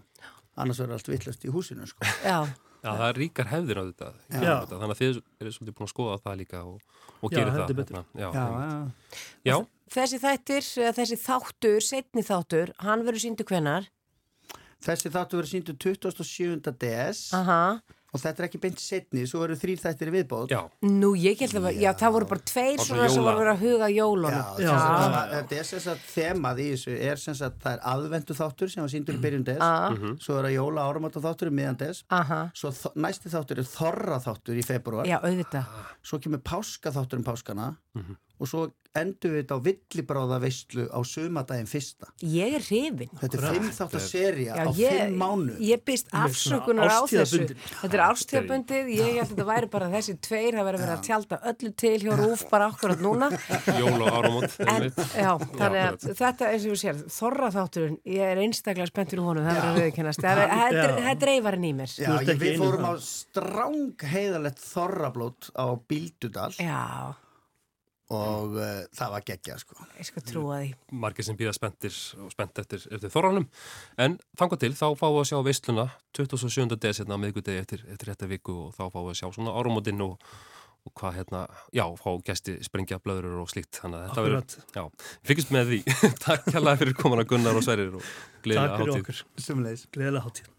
annars verður allt vittlust í húsinu sko. Já. Já, það er ríkar hefðir á þetta. Þetta. Þannig að þið eru svolítið búin að skoða það líka og, og gerir það. hérna. Já, Já, já. Þessi þættir, eða þessi þáttur, setni þáttur, hann verður síndu hvenar? þessi þáttu verður síndu 27. DS Aha. Og þetta er ekki beint setni svo verður þrýr þættir viðbót já. Nú, ég held að, já, það voru bara tveir svo svona sem jóla. voru verið að huga jólunum. Já, það- þetta er sem sagt þemað í þessu er sem sagt það er aðvendu þáttur sem var síndur í byrjun des Ah. Mhm. svo er það jóla áramóta þáttur í miðan des Aha. svo þ- næsti þáttur er þorra þáttur í februar Já, auðvitað. svo kemur páska þáttur um páskana Mhm. Og svo endur við þetta á villibráða veistlu á sumadaginn fyrsta Ég er hrifin. þetta er fimm þáttar seria á ég- fimm mánu Ég byrst afsökunar á þessu. Þetta er ástíðabundið, ég held að þetta væri bara þessi tveir, það verið að vera að tjálta öllu til hjá Rúf bara akkurat núna. Jól og áramót. En, einmitt. já, þannig að akkurat. þetta eins og við sér, þorra þátturinn, ég er einstaklega spenntur í honum, það verður að viðkennast. Það er- þetta er- er reyfarinn í mér. Ég, við fórum á stráng heiðalegt þorrablót á Bíldudal Já. Og uh, það var geggja sko. Ég skal trúa því. margir sem býða spenntir og spennt eftir, eftir þorranum. En þangað til þá fáum við að sjá veisluna 27. des hérna á miðgudegi eftir, eftir þetta viku og þá fáum við að sjá svona áramótin og, og hvað hérna, já, fá gæsti sprengja blöður og slíkt, þannig að þetta verður já, fyrkist með því. Takk hérlega fyrir komin að Gunnar og Sverrir og gleðilega Takk fyrir hátíð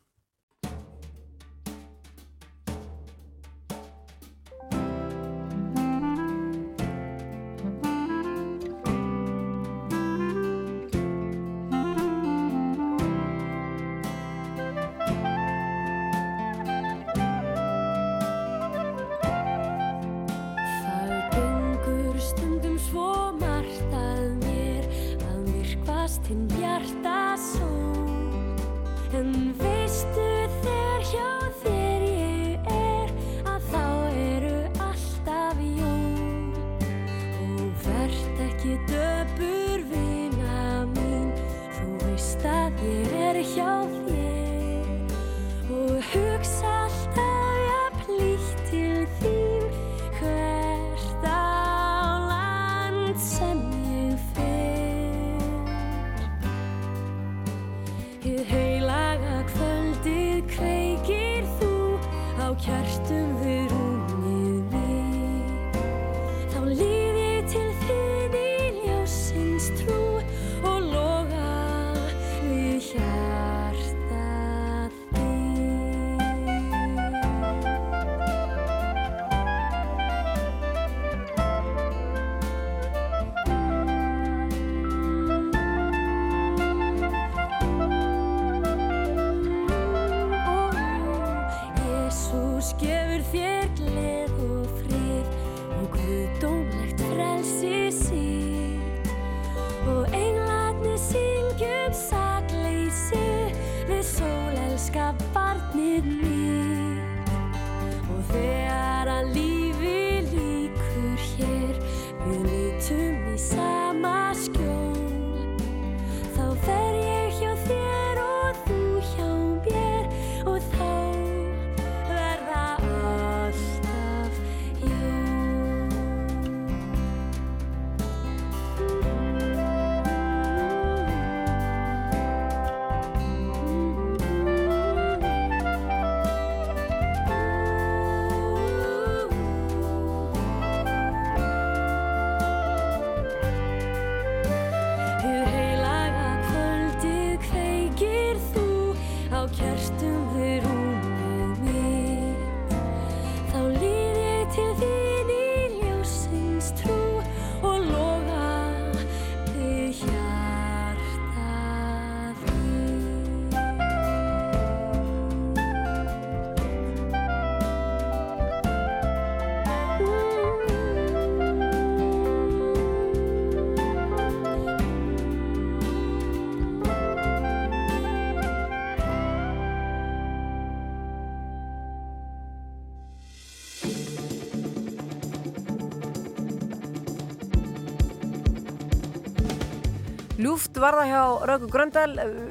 Ljúft var það hjá Rauku Gröndal,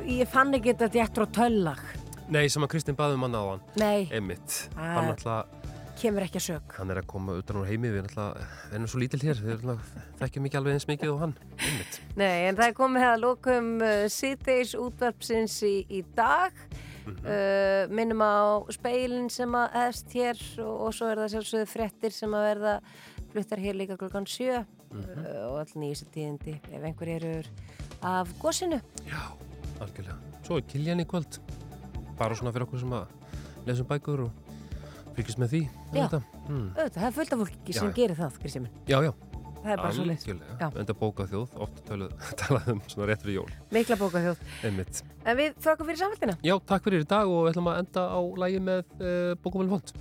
ég fann ekki þetta djættur og töllag. Nei, sem að Kristinn baði um hann á hann Nei. Einmitt, Ah. hann alltaf Kemur ekki að sög. hann er að koma utan úr heimi við erum alltaf, við erum svo lítil hér við erum alltaf, þekkjum ekki alveg eins mikið og hann Einmitt, Nei, en það er komið að lokum uh, síðdeis útvarpsins í, í dag. uh, minnum á speilin sem að hefst hér og, og svo er það sjálfsögðu frettir sem að verða fluttar hér líka klokkan sjö uh, og all nýjus tíðindi ef einhver eru af gósinu. algjörlega Svo er Kiljan í kvöld bara svona fyrir okkur sem að lesum bækur og fylgjast með því Já, auðvitað. mm. auðvitað, það er fullt af fólki Já, sem já. gerir það, Kristi minn. Já, já Það er bara svo leið. Algjörlega, enda bókað þjóð, oft talað um svona rétt fyrir jól Mikla bókaþjóð. Einmitt. En við þökkum fyrir samfélgina. Já, takk fyrir í dag og við ætlum að enda á lægi með uh, Bókumælum fónt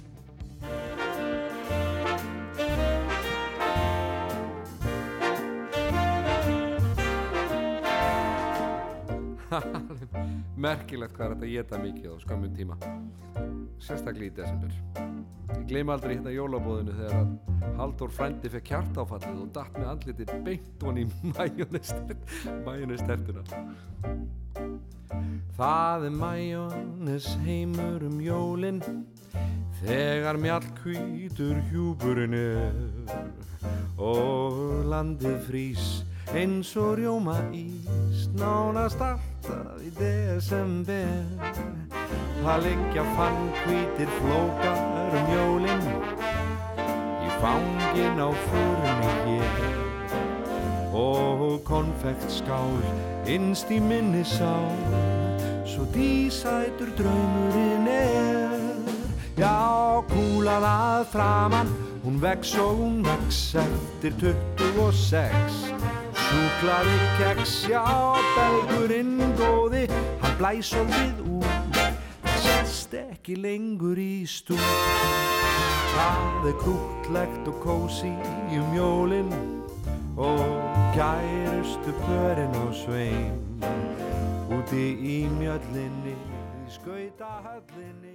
Merkilegt hvað er þetta að geta mikið á skömmun tíma. Sérstaklega í desember. Ég gleyma aldrei hérna jólabóðinu þegar að Halldór frændi fekk hjartáfallið og datt með andlitið beint hon í majónestertuna Það er majónes heimur um jólin Þegar mjallkvítur hjúburinn er. Og landið frís eins og rjóma ís Nánast alltaf í desember. Það liggja fann hvítir flókar um jólin Í fangin á förunni hér. Og konfektskál innst í minni sá Svo dísætur draumurinn er. Já, kúlan að framann Hún vex og hún vex eftir 26 Súklaði keks, já, belgurinn góði Hann blæs svolítið út. Það sest ekki lengur í stúd Það er krútlegt og kósi um jólin Og kærustu pörin á svein Úti í mjöllinni, í skautahöllinni